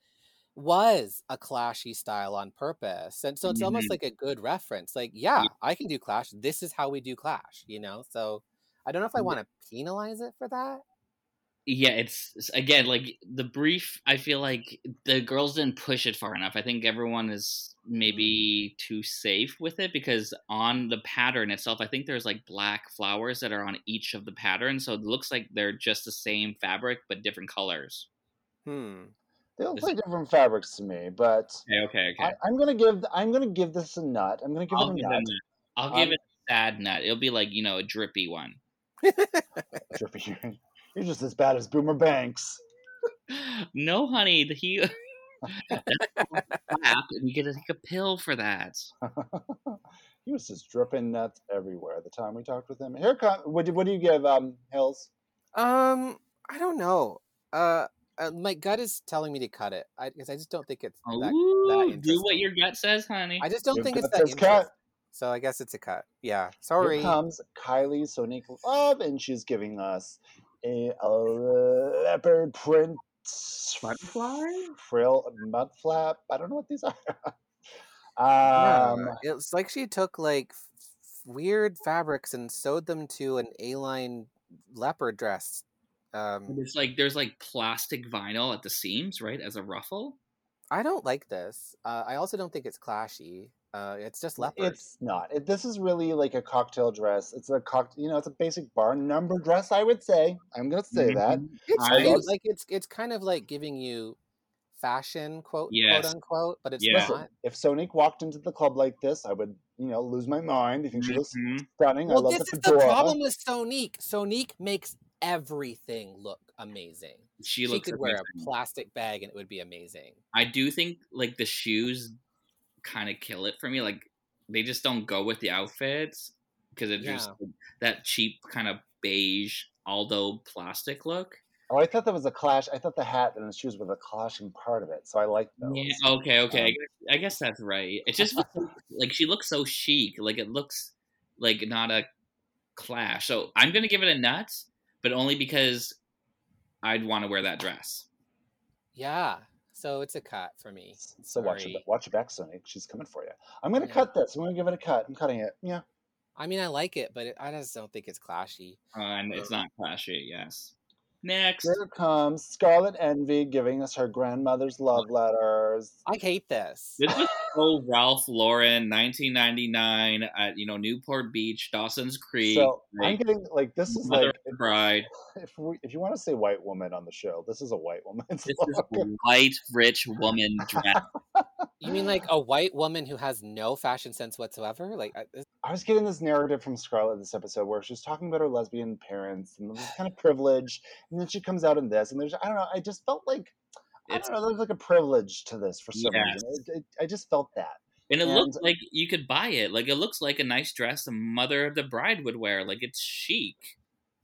was a clashy style on purpose, and so it's almost Mhm. like a good reference. Like, yeah, I can do clash. This is how we do clash, you know. So I don't know if I want to penalize it for that. Yeah, it's again like the brief. I feel like the girls didn't push it far enough. I think everyone is maybe too safe with it because on the pattern itself, I think there's like black flowers that are on each of the patterns, so it looks like they're just the same fabric but different colors. Hmm. They look like different fabrics to me, but Okay, okay, okay. I, I'm gonna give I'm gonna give this a nut. I'm gonna give I'll it a give nut. I'll give Um, it a sad nut. It'll be like you know a drippy one. Drippy, you're- You're just as bad as Boomer Banks. no, honey, the he. Crap, and you get to take a pill for that. he was just dripping nuts everywhere the time we talked with him. Here come what do, what do you give um Hills? Um, I don't know. Uh, uh, my gut is telling me to cut it. I because I just don't think it's that. Ooh, do what your gut says, honey. I just don't Your think it's that says cut. interesting. So I guess it's a cut. Yeah. Sorry. Here comes Kylie Sonique Love, and she's giving us a, a leopard print Butterfly? frill mud flap. I don't know what these are. Yeah, um, it's like she took like f- f- weird fabrics and sewed them to an A-line leopard dress. Um, It's like there's like plastic vinyl at the seams, right, as a ruffle. I don't like this. Uh, I also don't think it's clashy. Uh, it's just leopard. it's not. It, this is really like a cocktail dress. It's a cock. You know, it's a basic bar number dress. I would say. I'm gonna say that. Mhm. It's I- cute. like it's it's kind of like giving you fashion quote Yes. quote unquote, but it's Yeah. Listen, not. if Sonique walked into the club like this, I would, you know, lose my mind. I think she looks Mhm. stunning. I Well, love this the is the problem with Sonique. Sonique makes everything look amazing. She She, looks could wear a plastic bag and it would be amazing. I do think like the shoes kind of kill it for me. Like they just don't go with the outfits because it just that cheap kind of beige Aldo plastic look. Oh, I thought that was a clash. I thought the hat and the shoes were the clashing part of it, so I like those. Yeah. Okay. Okay. I, Um, guess, I guess that's right. It just like she looks so chic. Like it looks like not a clash. So I'm gonna give it a nuts, but only because I'd want to wear that dress. Yeah. So it's a cut for me. So watch your watch your back, Sonique. She's coming for you. I'm gonna Yeah. cut this. I'm gonna give it a cut. I'm cutting it. Yeah. I mean, I like it, but it, I just don't think it's clashy. Uh, and it's not clashy. Yes. Next. Here comes Scarlet Envy giving us her grandmother's love letters. I hate this. This was so Ralph Lauren, 1999, at you know Newport Beach, Dawson's Creek. So I'm getting like this is Mother like of the Bride. if we, if you want to say white woman on the show, this is a white woman's This is look. a white rich woman dress. You mean like a white woman who has no fashion sense whatsoever? Like, I, this- I was getting this narrative from Scarlett this episode where she was talking about her lesbian parents and this kind of privilege, and then she comes out in this, and there's I don't know, I just felt like I It's don't know, there's like a privilege to this for some Yes. reason. It, it, I just felt that. and it and- looks like you could buy it. Like it looks like a nice dress the mother of the bride would wear. Like it's chic.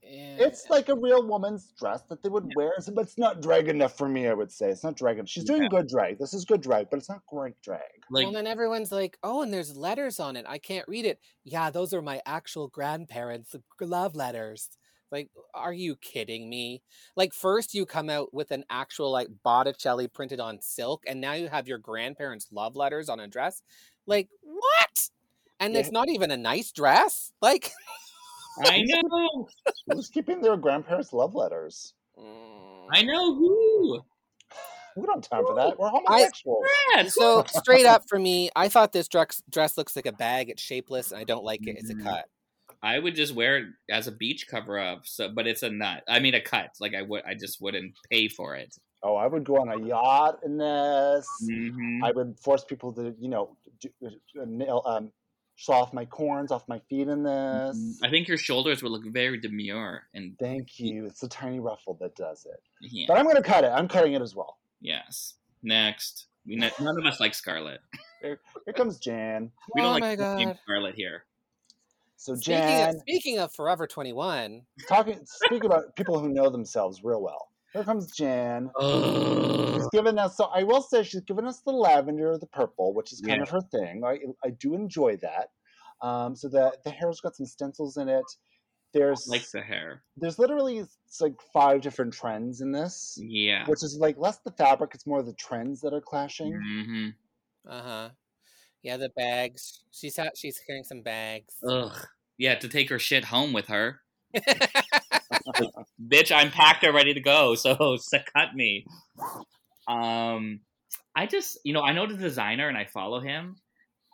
eh, It's like a real woman's dress that they would wear, but it's not drag enough for me. I would say it's not drag. enough. She's doing Yeah. good drag. This is good drag, but it's not great drag. Like well, then everyone's like, "Oh, and there's letters on it. I can't read it." Yeah, those are my actual grandparents' love letters. Like, are you kidding me? Like, first you come out with an actual like Botticelli printed on silk, and now you have your grandparents' love letters on a dress. Like, what? And Yeah. it's not even a nice dress. Like, I know, Who's keeping their grandparents' love letters? mm. I know who. We don't have time for that. We're homosexuals. Yeah, So straight up for me, I thought this dress dress looks like a bag. It's shapeless, and I don't like it. It's a Mhm. cut. I would just wear it as a beach cover up. So, but it's a nut. I mean, a cut. Like I would, I just wouldn't pay for it. Oh, I would go on a yacht in this. Mhm. I would force people to, you know, do, uh, nail, um, saw off my corns off my feet in this. I think your shoulders would look very demure and Thank you. It's the tiny ruffle that does it. yeah. But I'm going to cut it. I'm cutting it as well. Yes. Next, we ne- none of us like Scarlet. Here comes Jan. We don't oh like my god! Scarlet here. So Speaking Jan, of, speaking of Forever Twenty One, talking, speaking about people who know themselves real well. Here comes Jan. She's given us. So I will say she's given us the lavender, the purple, which is kind Yeah. of her thing. I I do enjoy that. Um, so the the hair's got some stencils in it. There's like the hair. there's literally it's like five different trends in this, Yeah. which is like less the fabric. It's more the trends that are clashing. Mm-hmm. uh huh. Yeah, the bags. She's ha- she's carrying some bags. Ugh. Yeah, to take her shit home with her. Bitch, I'm packed and ready to go. So, so cut me. Um, I just, you know, I know the designer and I follow him.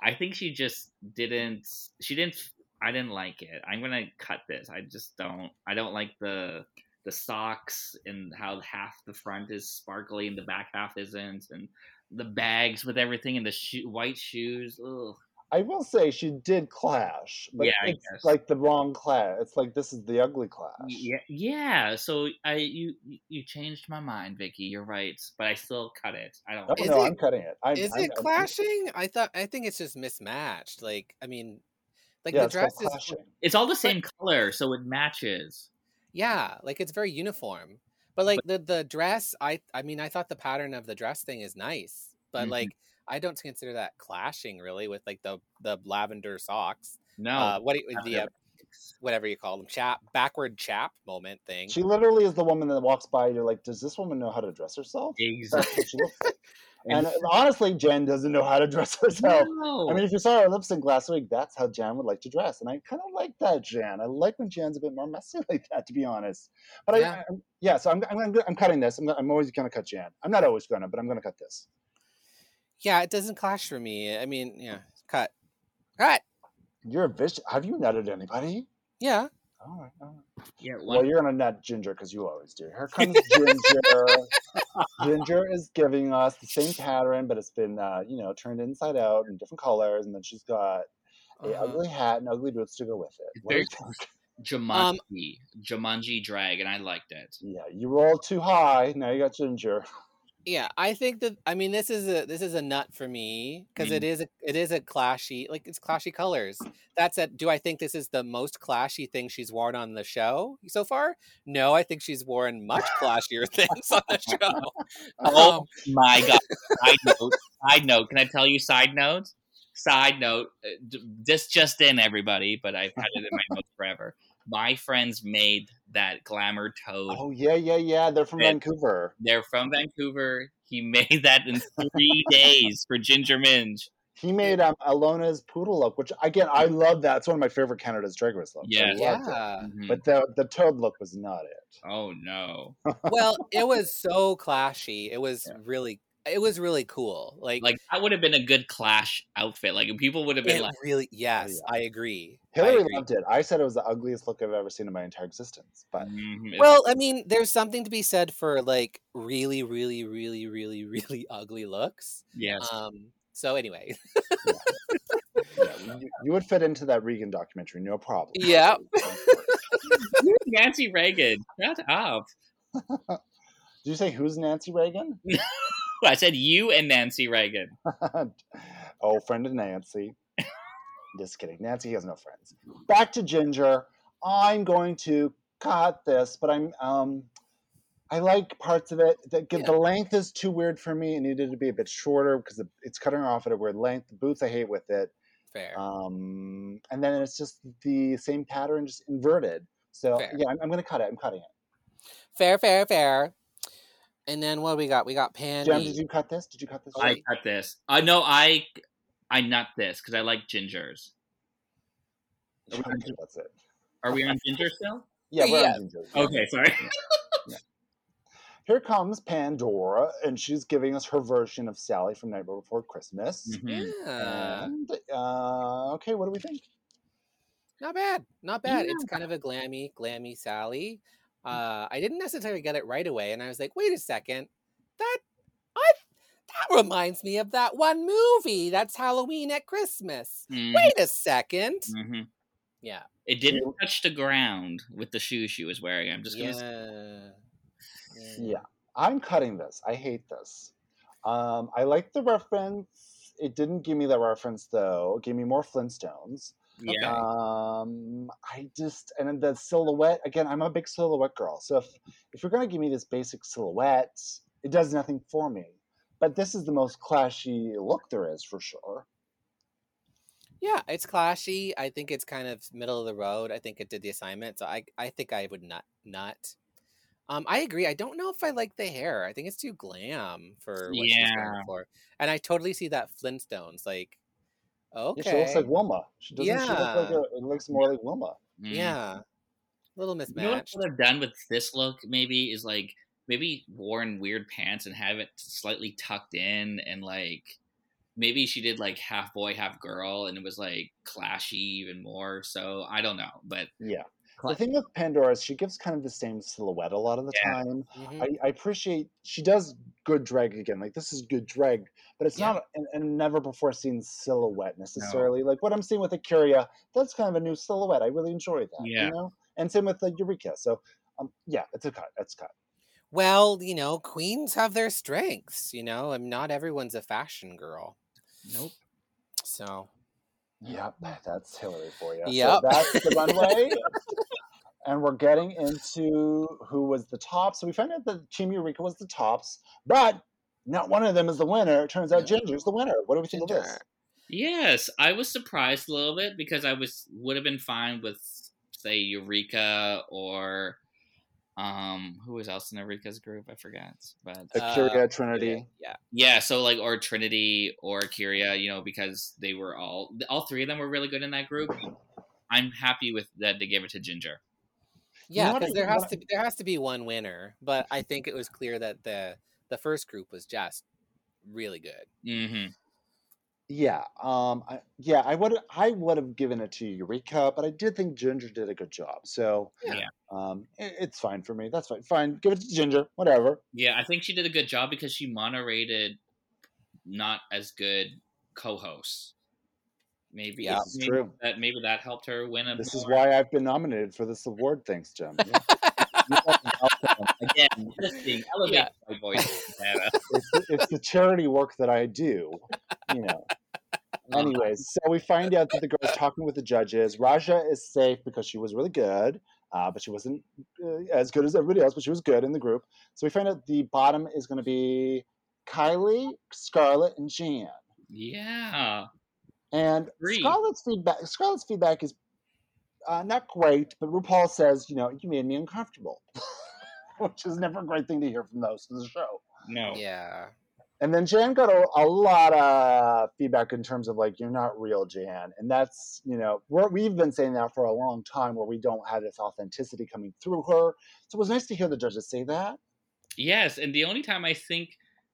I think she just didn't. She didn't. I didn't like it. I'm gonna cut this. I just don't. I don't like the the socks and how half the front is sparkly and the back half isn't, and the bags with everything and the shoe, white shoes. Ugh. I will say she did clash, but Yeah, it's guess. like the wrong clash. It's like this is the ugly clash. Yeah, yeah. So I you you changed my mind, Vicky. You're right, but I still cut it. I don't. Oh no, it- I'm cutting it. I'm, is I'm- it I'm- clashing? I thought. I think it's just mismatched. Like, I mean, like yeah, the it's dress is. clashing. It's all the same color, so it matches. Yeah, like it's very uniform. But like the the dress, I I mean, I thought the pattern of the dress thing is nice, but Mhm. like I don't consider that clashing really with like the the lavender socks. No, Uh, what do you, the uh, whatever you call them, chap, backward chap moment thing. She literally is the woman that walks by. You're like, does this woman know how to dress herself? Exactly. what like. And honestly, Jen doesn't know how to dress herself. No. I mean, if you saw her lip sync last week, that's how Jan would like to dress, and I kind of like that Jan. I like when Jan's a bit more messy like that, to be honest. But Yeah. I, I, yeah, so I'm, I'm, I'm cutting this. I'm, I'm always gonna cut Jan. I'm not always gonna, but I'm gonna cut this. Yeah, it doesn't clash for me. I mean, yeah, cut, cut. You're a vicious. Have you nutted anybody? Yeah, All right, all right. yeah, Well, one, you're gonna nut Ginger because you always do. Here comes Ginger. Ginger is giving us the same pattern, but it's been, uh, you know, turned inside out in different colors, and then she's got a Uh-huh. ugly hat and ugly boots to go with it. It's What do very- think? Jumanji, Jumanji drag, and I liked it. Yeah, you rolled too high. Now you got Ginger. Yeah. I think that. I mean, this is a this is a nut for me because it is a it is a clashy like it's clashy colors. That's it. Do I think this is the most clashy thing she's worn on the show so far? No, I think she's worn much clashier things on the show. Oh Um, my god! Side note. Side note. Can I tell you? Side note. Side note. uh, This just in, everybody, but I've had it in my notes forever. My friends made that glamour toad. Oh yeah, yeah, yeah. They're from Yeah. Vancouver. They're from Vancouver. He made that in three days for Ginger Minge. He made um, Alona's poodle look, which again I love that. It's one of my favorite Canada's Drag Race looks. I Yeah. loved it. yeah. Mhm. But the the toad look was not it. oh no! well, it was so clashy. It was Yeah. really, it was really cool. Like, Like that would have been a good clash outfit. Like people would have been it like, really, yes, I agree. I Hillary loved it. I said it was the ugliest look I've ever seen in my entire existence. But mhm, Well, I mean, there's something to be said for like really, really, really, really, really ugly looks. yes, Um. So anyway, yeah, you, you would fit into that Reagan documentary, no problem. Yeah. Nancy Reagan. Shut up. Did you say who's Nancy Reagan? I said you and Nancy Reagan. oh, friend of Nancy. Just kidding. Nancy has no friends. Back to Ginger. I'm going to cut this, but I'm um I like parts of it. The, Yeah. the length is too weird for me. It needed to be a bit shorter because it's cutting off at a weird length. The boots I hate with it. fair. Um, and then it's just the same pattern, just inverted. So Fair. yeah, I'm, I'm going to cut it. I'm cutting it. fair, fair, fair. And then what do we got? We got Pandy. Jem, did you cut this? Did you cut this? I cut this. I know I I nut this because I like gingers. Okay, that's it. Are we on ginger still? Yeah, we're Yeah. on Ginger. Okay, sorry. Here comes Pandora, and she's giving us her version of Sally from Nightmare Before Christmas. Mhm. Yeah. And uh, okay, what do we think? Not bad. Not bad. Yeah. It's kind of a glammy, glammy Sally. Uh, I didn't necessarily get it right away, and I was like, wait a second. That I that reminds me of that one movie. That's Halloween at Christmas. Mhm, Wait a second. mhm. Yeah. It didn't touch the ground with the shoe she was wearing. I'm just gonna. Yeah. Yeah, I'm cutting this. I hate this. Um, I like the reference. It didn't give me the reference though. It gave me more Flintstones. Yeah. Um, I just and then the silhouette again. I'm a big silhouette girl, so if if you're gonna give me this basic silhouette, it does nothing for me. But this is the most clashy look there is for sure. Yeah, it's clashy. I think it's kind of middle of the road. I think it did the assignment, so I I think I would not not. Um, I agree. I don't know if I like the hair. I think it's too glam for what she's Yeah. going for, and I totally see that Flintstones. Like, okay, Yeah, she looks like Wilma. She doesn't. She look like Yeah. a, it looks more like Wilma. Mhm. yeah, a little You know what mismatched. I would have done with this look maybe is like maybe worn weird pants and have it slightly tucked in and like maybe she did like half boy half girl and it was like clashy even more. So I don't know, but Yeah. Cla- The thing with Pandora is she gives kind of the same silhouette a lot of the Yeah. time. Mhm. I, I appreciate she does good drag again. Like this is good drag, but it's Yeah. not an, a never before seen silhouette necessarily. Like what I'm seeing with A'keria, that's kind of a new silhouette. I really enjoy that. Yeah. You know, and same with the Eureka. So, um, yeah, it's a cut. It's a cut. Well, you know, queens have their strengths. You know, and not everyone's a fashion girl. nope. So Yep, that's Hillary for you. Yep. So that's the runway. and we're getting into who was the top. So we found out that Team Eureka was the tops, but not one of them is the winner. It turns out No. Ginger's the winner. What do we think of this? Yes, I was surprised a little bit because I was would have been fine with say Eureka or um who was else in Eureka's group? I forgot. But A'keria Uh, Trinity. Yeah. yeah, so like or Trinity or Kyria, you know, because they were all all three of them were really good in that group. I'm happy with that they gave it to Ginger. Yeah, because there has what to there has to be one winner, but I think it was clear that the the first group was just really good. hmm Yeah, um, I, yeah, I would I would have given it to Eureka, but I did think Ginger did a good job. So Yeah. um, it, it's fine for me. That's fine. Fine, give it to Ginger. Whatever. Yeah, I think she did a good job because she moderated not as good co-hosts. Maybe Yeah, it's maybe true. that maybe that helped her win a. This is more- why I've been nominated for this award. Thanks, Jim. again lifting, elevating Yeah. my voice. Savannah. it's, the- it's the charity work that I do. You know. Anyways, so we find out that the girl's talking with the judges. Raja is safe because she was really good, uh, but she wasn't uh, as good as everybody else, but she was good in the group. So we find out the bottom is going to be Kylie, Scarlett, and Jan. yeah, And Agree. Scarlett's feedback, Scarlett's feedback is uh, not great, but RuPaul says, you know, you made me uncomfortable, which is never a great thing to hear from the host of the show. no, Yeah. And then Jan got a, a lot of feedback in terms of like, you're not real, Jan. And that's, you know, we're, we've been saying that for a long time where we don't have this authenticity coming through her. So it was nice to hear the judges say that. yes, and the only time I think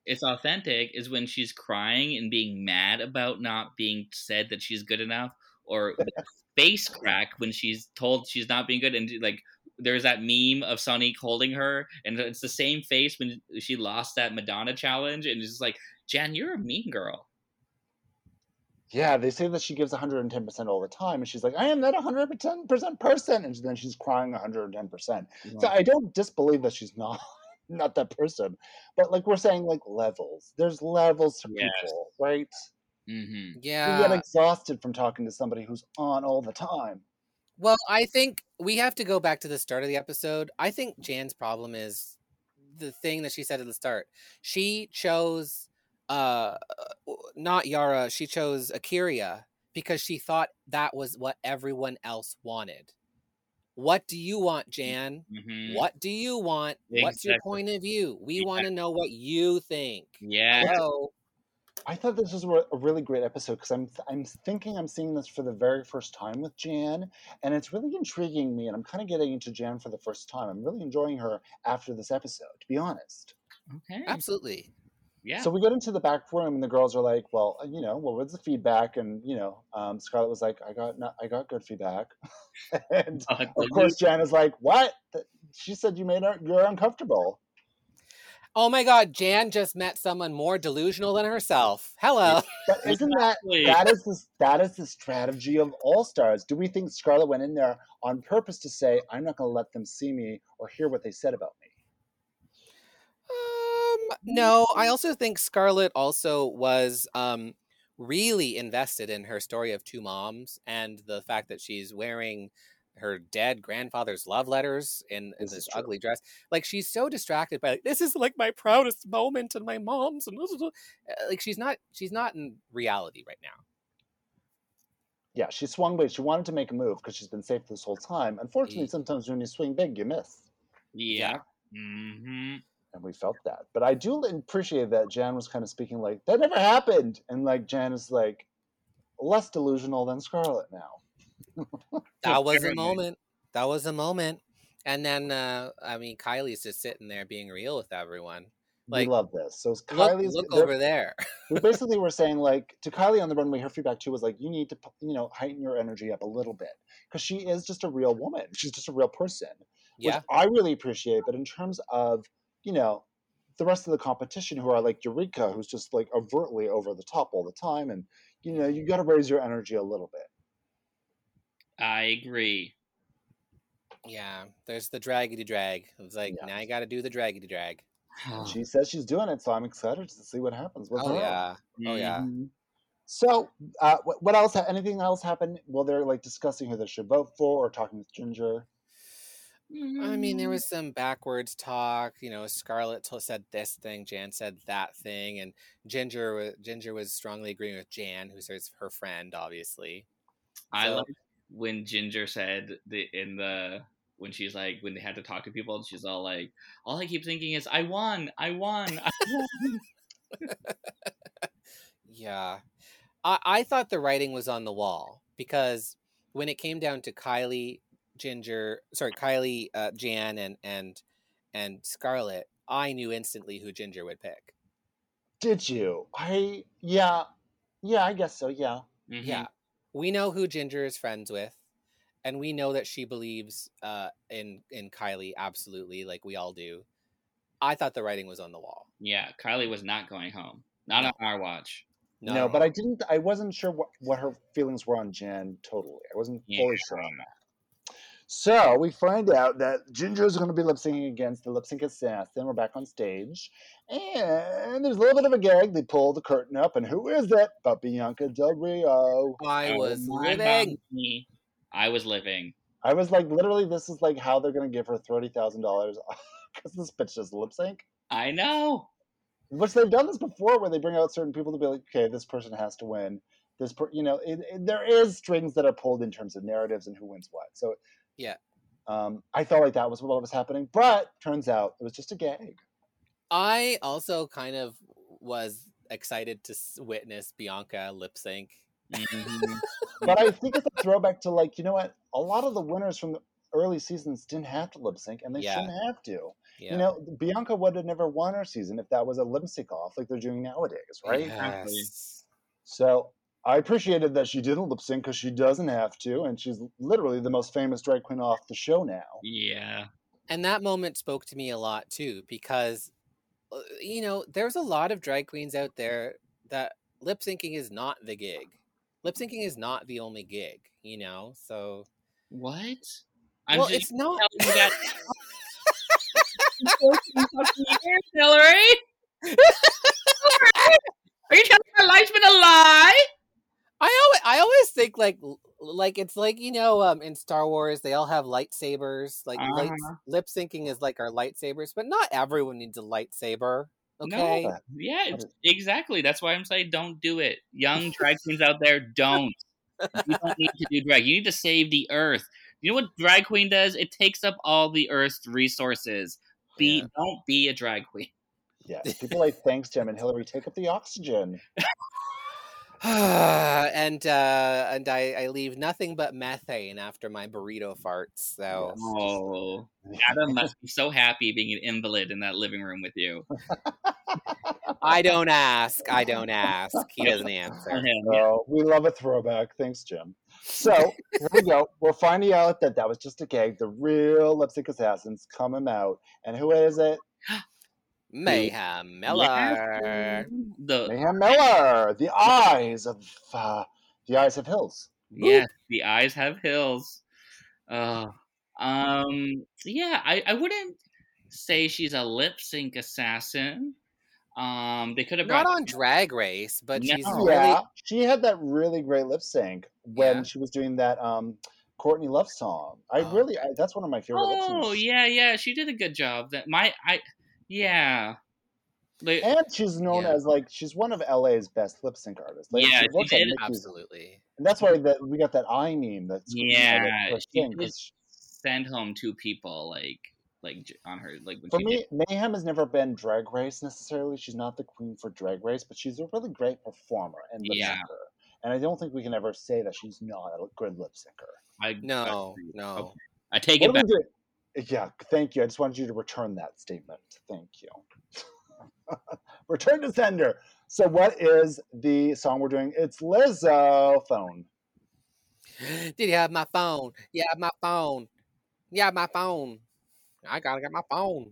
it's authentic is when she's crying and being mad about not being said that she's good enough, or face crack when she's told she's not being good, and like there's that meme of Sonique holding her, and it's the same face when she lost that Madonna challenge, and it's just like, Jan, you're a mean girl. Yeah, they say that she gives 110% all the time. And she's like, I am that 110% person. And then she's crying 110%. So I don't disbelieve that she's not not that person. But like we're saying, like levels. There's levels to Yes. people, right? Mm-hmm. You get exhausted from talking to somebody who's on all the time. Well, I think we have to go back to the start of the episode. I think Jan's problem is the thing that she said at the start. She chose uh not Yara, she chose A'keria because she thought that was what everyone else wanted. What do you want, Jan? Mm-hmm. What do you want? What's your point of view? We Yeah. want to know what you think. Yeah. Hello. I thought this was a a really great episode because I'm I'm thinking I'm seeing this for the very first time with Jan, and it's really intriguing me. And I'm kind of getting into Jan for the first time. I'm really enjoying her after this episode, to be honest. Okay. Absolutely. Yeah. So we get into the back room, and the girls are like, "Well, uh, you know, what was the feedback?" And you know, um, Scarlett was like, "I got not, I got good feedback," and Uh, of course, Jan is like, "What?" She said you made her you're uncomfortable. Oh my god, Jan just met someone more delusional than herself. Hello. But isn't that that is the that is the strategy of all stars? Do we think Scarlett went in there on purpose to say, "I'm not going to let them see me or hear what they said about me"? Um, no, I also think Scarlett also was um really invested in her story of two moms and the fact that she's wearing her dead grandfather's love letters in, in This this, ugly dress. Like she's so distracted by like, this is like my proudest moment and my mom's and uh, like she's not she's not in reality right now. Yeah, she swung big. She wanted to make a move because she's been safe this whole time. Unfortunately, sometimes when you swing big, you miss. Yeah. Mm-hmm. and we felt that. But I do appreciate that Jan was kind of speaking like that never happened, and like Jan is like less delusional than Scarlett now. That was a moment. That was a moment. And then uh I mean Kylie's just sitting there being real with everyone. Like we love this. So look, Kylie's look they're- over there. we basically were saying like to Kylie on the runway. Her feedback too was like you need to you know heighten your energy up a little bit because she is just a real woman. She's just a real person, which yeah. I really appreciate. But in terms of you know the rest of the competition who are like Eureka, who's just like overtly over the top all the time, and you know you got to raise your energy a little bit. I agree. Yeah, there's the draggedy drag. It's like Yeah. now you got to do the draggedy drag. She says she's doing it, so I'm excited to see what happens with Oh her. yeah, oh yeah. So, uh, what, what else? Anything else happened? Well, they're like discussing who they should vote for, or talking with Ginger. I mean, there was some backwards talk. You know, Scarlett t- said this thing, Jan said that thing, and Ginger wa- Ginger was strongly agreeing with Jan, who's her her friend, obviously. I So- like when Ginger said the in the when she's like when they had to talk to people, she's all like, "All I keep thinking is I won, I won, I won." Yeah. I, I thought the writing was on the wall because when it came down to Kylie, Ginger, sorry, Kylie, uh, Jan, and and and Scarlett, I knew instantly who Ginger would pick. Did you? I yeah, yeah. I guess so. Yeah. Mhm. Yeah, we know who Ginger is friends with, and we know that she believes uh, in in Kylie absolutely, like we all do. I thought the writing was on the wall. yeah. Kylie was not going home, not on our watch. No, but I didn't. I wasn't sure what, what her feelings were on Jen. Totally, I wasn't fully Yeah. sure on that. So we find out that Ginger is going to be lip syncing against the lip sync assassin. We're back on stage, and there's a little bit of a gag. They pull the curtain up, and who is it? But Bianca Del Rio. I was my living. bounty. I was living. I was like, literally, this is like how they're going to give her thirty thousand dollars because this bitch does lip sync. I know. Which they've done this before, where they bring out certain people to be like, okay, this person has to win. This, per- you know, it, it- there is strings that are pulled in terms of narratives and who wins what. So, Yeah. um, I felt like that was what was happening, but turns out it was just a gag. I also kind of was excited to witness Bianca lip sync. Mhm. But I think it's a throwback to like, you know what? A lot of the winners from the early seasons didn't have to lip sync, and they Yeah. shouldn't have to. Yeah. You know, Bianca would have never won her season if that was a lip sync off like they're doing nowadays, right? Yes. So I appreciated that she didn't lip sync because she doesn't have to, and she's literally the most famous drag queen off the show now. yeah. And that moment spoke to me a lot too, because, uh, you know, there's a lot of drag queens out there that lip syncing is not the gig. Lip syncing is not the only gig, you know? So, What? I'm well, just it's not. you that. Hillary. Are you telling me my life's been a lie? I always, I always think like, like it's like you know, um, in Star Wars they all have lightsabers. Like Uh-huh. lip syncing is like our lightsabers, but not everyone needs a lightsaber. Okay, No. Yeah, it's- exactly. That's why I'm saying don't do it. Young drag queens out there, don't. You don't need to do drag. You need to save the earth. You know what drag queen does? It takes up all the earth's resources. Be Yeah. don't be a drag queen. Yeah, people like thanks Jim and Hillary take up the oxygen. and uh, and I, I leave nothing but methane after my burrito farts. So Oh, Adam must be so happy being an invalid in that living room with you. I don't ask. I don't ask. He doesn't answer. Yeah. Oh, we love a throwback. Thanks, Jim. So here we go. We're finding out that that was just a gag. The real lip sync assassins coming out, and who is it? Mayhem Miller. The Mayhem Miller. The eyes of uh, the eyes of Hills. Yes, the eyes have hills. Uh, um, yeah, I, I wouldn't say she's a lip sync assassin. Um, they could have Not on Drag Race, but she's really Yeah, she had that really great lip sync when Yeah. she was doing that um Courtney Love song. I Oh, really, I, that's one of my favorite lip Oh syncs. yeah, yeah, she did a good job. That my I, yeah, like, And she's known Yeah. as like she's one of LA's best lip sync artists. Like, Yeah, she she did. Mickey's- absolutely. and that's why that we got that eye meme. That's that Yeah, she thing, did. 'cause send home two people like like on her like when For she me, did. Mayhem has never been Drag Race necessarily. She's not the queen for Drag Race, but she's a really great performer and lip Yeah. syncer. And I don't think we can ever say that she's not a good lip syncer. I, No, I, no. Okay. I take What it back. We doing? Yeah, thank you. I just wanted you to return that statement. Thank you. return to sender. So, what is the song we're doing? It's Lizzo phone. Did you have my phone? Yeah, my phone. Yeah, my phone. I gotta get my phone.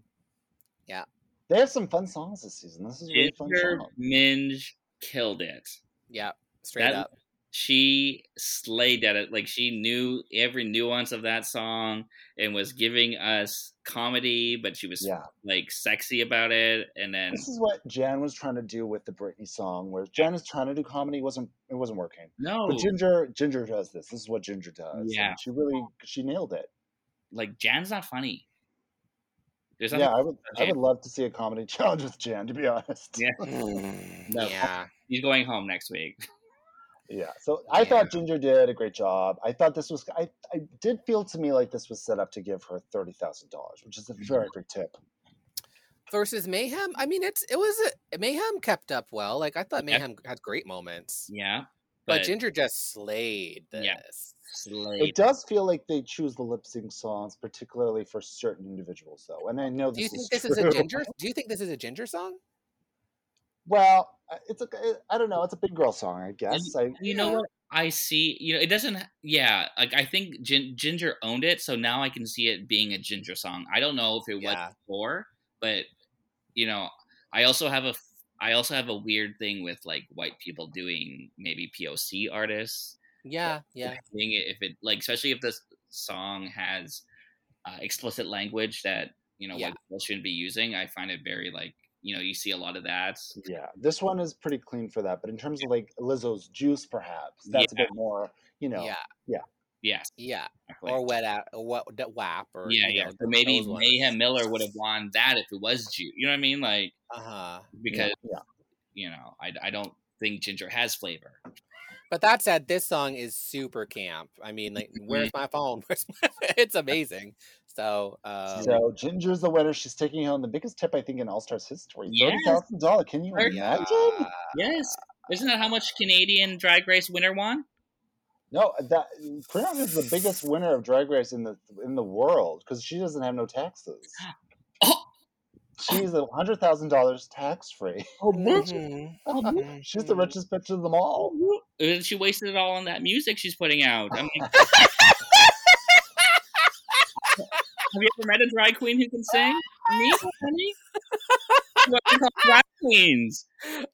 Yeah. They have some fun songs this season. This is a really fun Ginger song. Minge killed it. Yeah, straight That- up. She slayed at it. Like she knew every nuance of that song and was giving us comedy, but she was Yeah. like sexy about it. And then This is what Jan was trying to do with the Britney song, where Jan is trying to do comedy, wasn't it wasn't working. no, But Ginger, Ginger does this. This is what Ginger does. and Yeah. she really she nailed it. like Jan's not funny. There's Yeah. I would I would love to see a comedy challenge with Jan. To be honest, Yeah. Mm, No. yeah. He's going home next week. Yeah. So I Yeah. thought Ginger did a great job. I thought this was. I, I did feel to me like this was set up to give her thirty thousand dollars, which is a mm-hmm. very big tip. Versus Mayhem, I mean, it's it was a, Mayhem kept up well. Like I thought Yeah. Mayhem had great moments, Yeah, but, Ginger just slayed this. Yeah. It does feel like they choose the lip sync songs particularly for certain individuals, though, and I know Do you think is this is a Ginger? Do you think this is a Ginger song? Well, it's a. I don't know. It's a big girl song, I guess. I, You know what? I see. You know, it doesn't. Yeah, like I think Gin- Ginger owned it, so now I can see it being a Ginger song. I don't know if it Yeah. was before, but you know, I also have a I also have a weird thing with like white people doing maybe POC artists. Yeah, yeah. Doing it if it like, especially if this song has uh, explicit language that you know Yeah. white people shouldn't be using. I find it very like you know you see a lot of that. Yeah, this one is pretty clean for that. But in terms of like Lizzo's juice, perhaps that's a bit more. You know, Yeah, Yes, yeah. exactly. Or wet out, or what? that WAP, or yeah, you yeah. know, So maybe those ones. Mayhem Miller would have won that if it was Jew. You know what I mean? Like Uh huh. because yeah. you know, I, I don't think Ginger has flavor. But that said, this song is super camp. I mean, like, where's my phone? Where's my... it's amazing. So, um, So Ginger's the winner. She's taking home the biggest tip I think in All Stars history. Yes. Thirty thousand dollars. Can you Thirty- imagine? yeah. Yes, isn't that how much Canadian Drag Race winner won? No, that Priyanka is the biggest winner of Drag Race in the in the world because she doesn't have no taxes. Oh, She's a hundred thousand dollars tax free. oh, Mhm. She's the richest bitch of them all. And she wasted it all on that music she's putting out. I mean, have you ever met a drag queen who can sing? Me, honey. What call drag queens.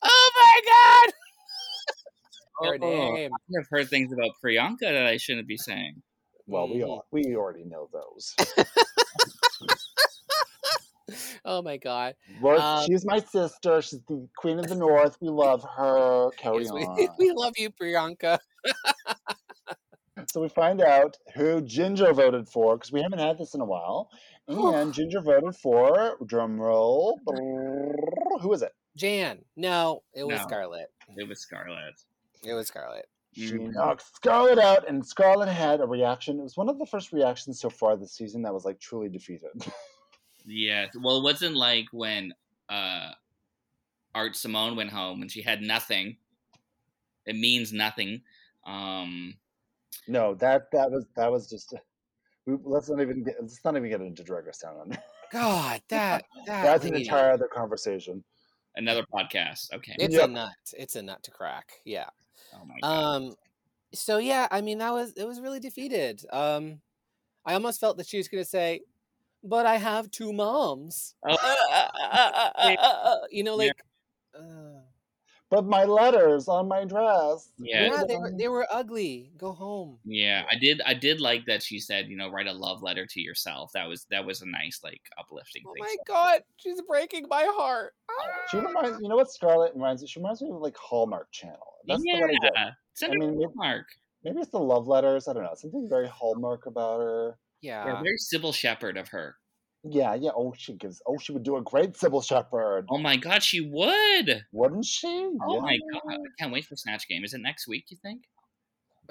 Oh my god! Her Oh, name. I've heard things about Priyanka that I shouldn't be saying. Well, we Mhm. all we already know those. Oh my god! Well, Um, she's my sister. She's the queen of the north. We love her. Carry Yes, we, on. we love you, Priyanka. So we find out who Ginger voted for because we haven't had this in a while. And Ginger voted for drum roll. Who is it? Jan. No, it was No. Scarlett. It was Scarlett. It was Scarlett. She Mhm. knocked Scarlett out, and Scarlett had a reaction. It was one of the first reactions so far this season that was like truly defeated. Yeah. Well, it wasn't like when uh, Art Simone went home and she had nothing. It means nothing. Um, no, that that was that was just. We, let's not even get let's not even get into Drag Race Down Under. God, that that That's an lady. entire other conversation. another podcast. Okay. It's Yep. a nut. It's a nut to crack. Yeah. oh my god. Um. So yeah, I mean that was it was really defeated. Um, I almost felt that she was going to say, "But I have two moms." Oh. Uh, uh, uh, you know, Yeah. like. Uh, But my letters on my dress. Yeah. yeah, they were they were ugly. Go home. yeah, I did. I did like that she said, you know, write a love letter to yourself. That was that was a nice, like, uplifting Oh thing. my god, she's breaking my heart. She ah. reminds you know what Scarlett reminds me. She reminds me of like Hallmark Channel. That's yeah, the one I get. send I mean, Hallmark. maybe- Maybe it's the love letters. I don't know. Something very Hallmark about her. Yeah. Yeah, very Cybill Shepherd of her. Yeah, yeah. Oh, she gives. Oh, she would do a great Cybill Shepherd, Oh my god, she would. wouldn't she? Oh yeah. my god, I can't wait for Snatch Game. Is it next week? You think?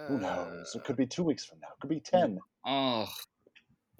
Who knows? It could be two weeks from now. It could be ten. Oh,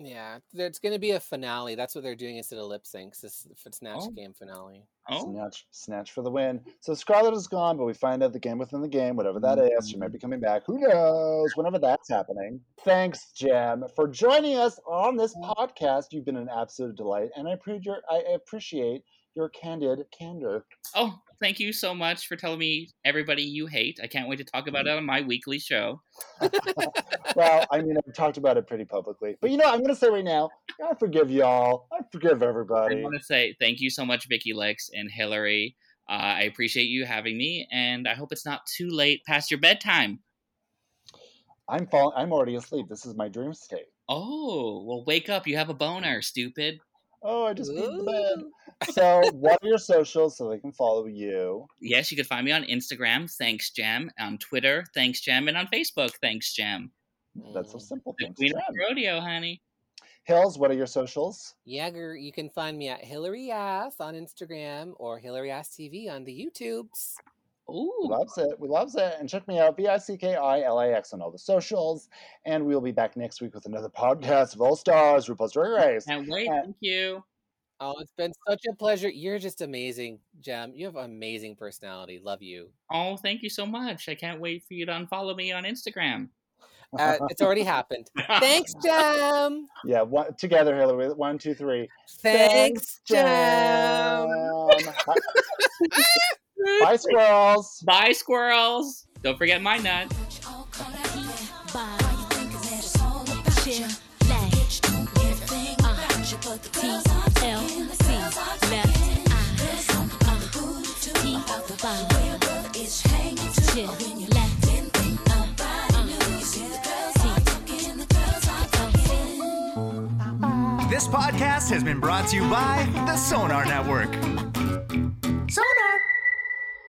Yeah, it's going to be a finale. That's what they're doing instead of lip syncs. This f- Snatch Oh. Game finale. oh, Snatch, snatch for the win. So Scarlett is gone, but we find out the game within the game, whatever that is. She might mm-hmm. be coming back. Who knows? Whenever that's happening. Thanks, Jem, for joining us on this mm-hmm. podcast. You've been an absolute delight, and I appreciate your, I appreciate your candid candor. oh! Thank you so much for telling me everybody you hate. I can't wait to talk about it on my weekly show. well, I mean, I've talked about it pretty publicly, but you know, I'm going to say right now, I forgive y'all. I forgive everybody. I want to say thank you so much, Vicki Lax and Hillary. Uh, I appreciate you having me, and I hope it's not too late past your bedtime. I'm falling. I'm already asleep. This is my dream state. Oh, well, wake up. You have a boner, stupid. Oh, I just beat the bed. So, what are your socials so they can follow you? Yes, you can find me on Instagram, thanks Jam, on Twitter, thanks Jam, and on Facebook, thanks Jam. That's so simple. The Thanks, Queen of Rodeo, honey. Hills, what are your socials? Jagger, you can find me at Hillary Ass on Instagram or Hillary Ass TV on the YouTubes. Ooh. loves it. We loves it. And check me out, V I C K I L A X on all the socials. And we'll be back next week with another podcast of All Stars, RuPaul's Drag Race. Can't wait. Uh, Thank you. Oh, it's been such a pleasure. You're just amazing, Jem. You have amazing personality. Love you. Oh, thank you so much. I can't wait for you to unfollow me on Instagram. Uh, it's already happened. Thanks, Jem. Yeah, one, together, Hillary. One, two, three. Thanks, Jem. Bye, bye, squirrels. Bye, squirrels. Don't forget my nut. This podcast has been brought to you by the Sonar Network.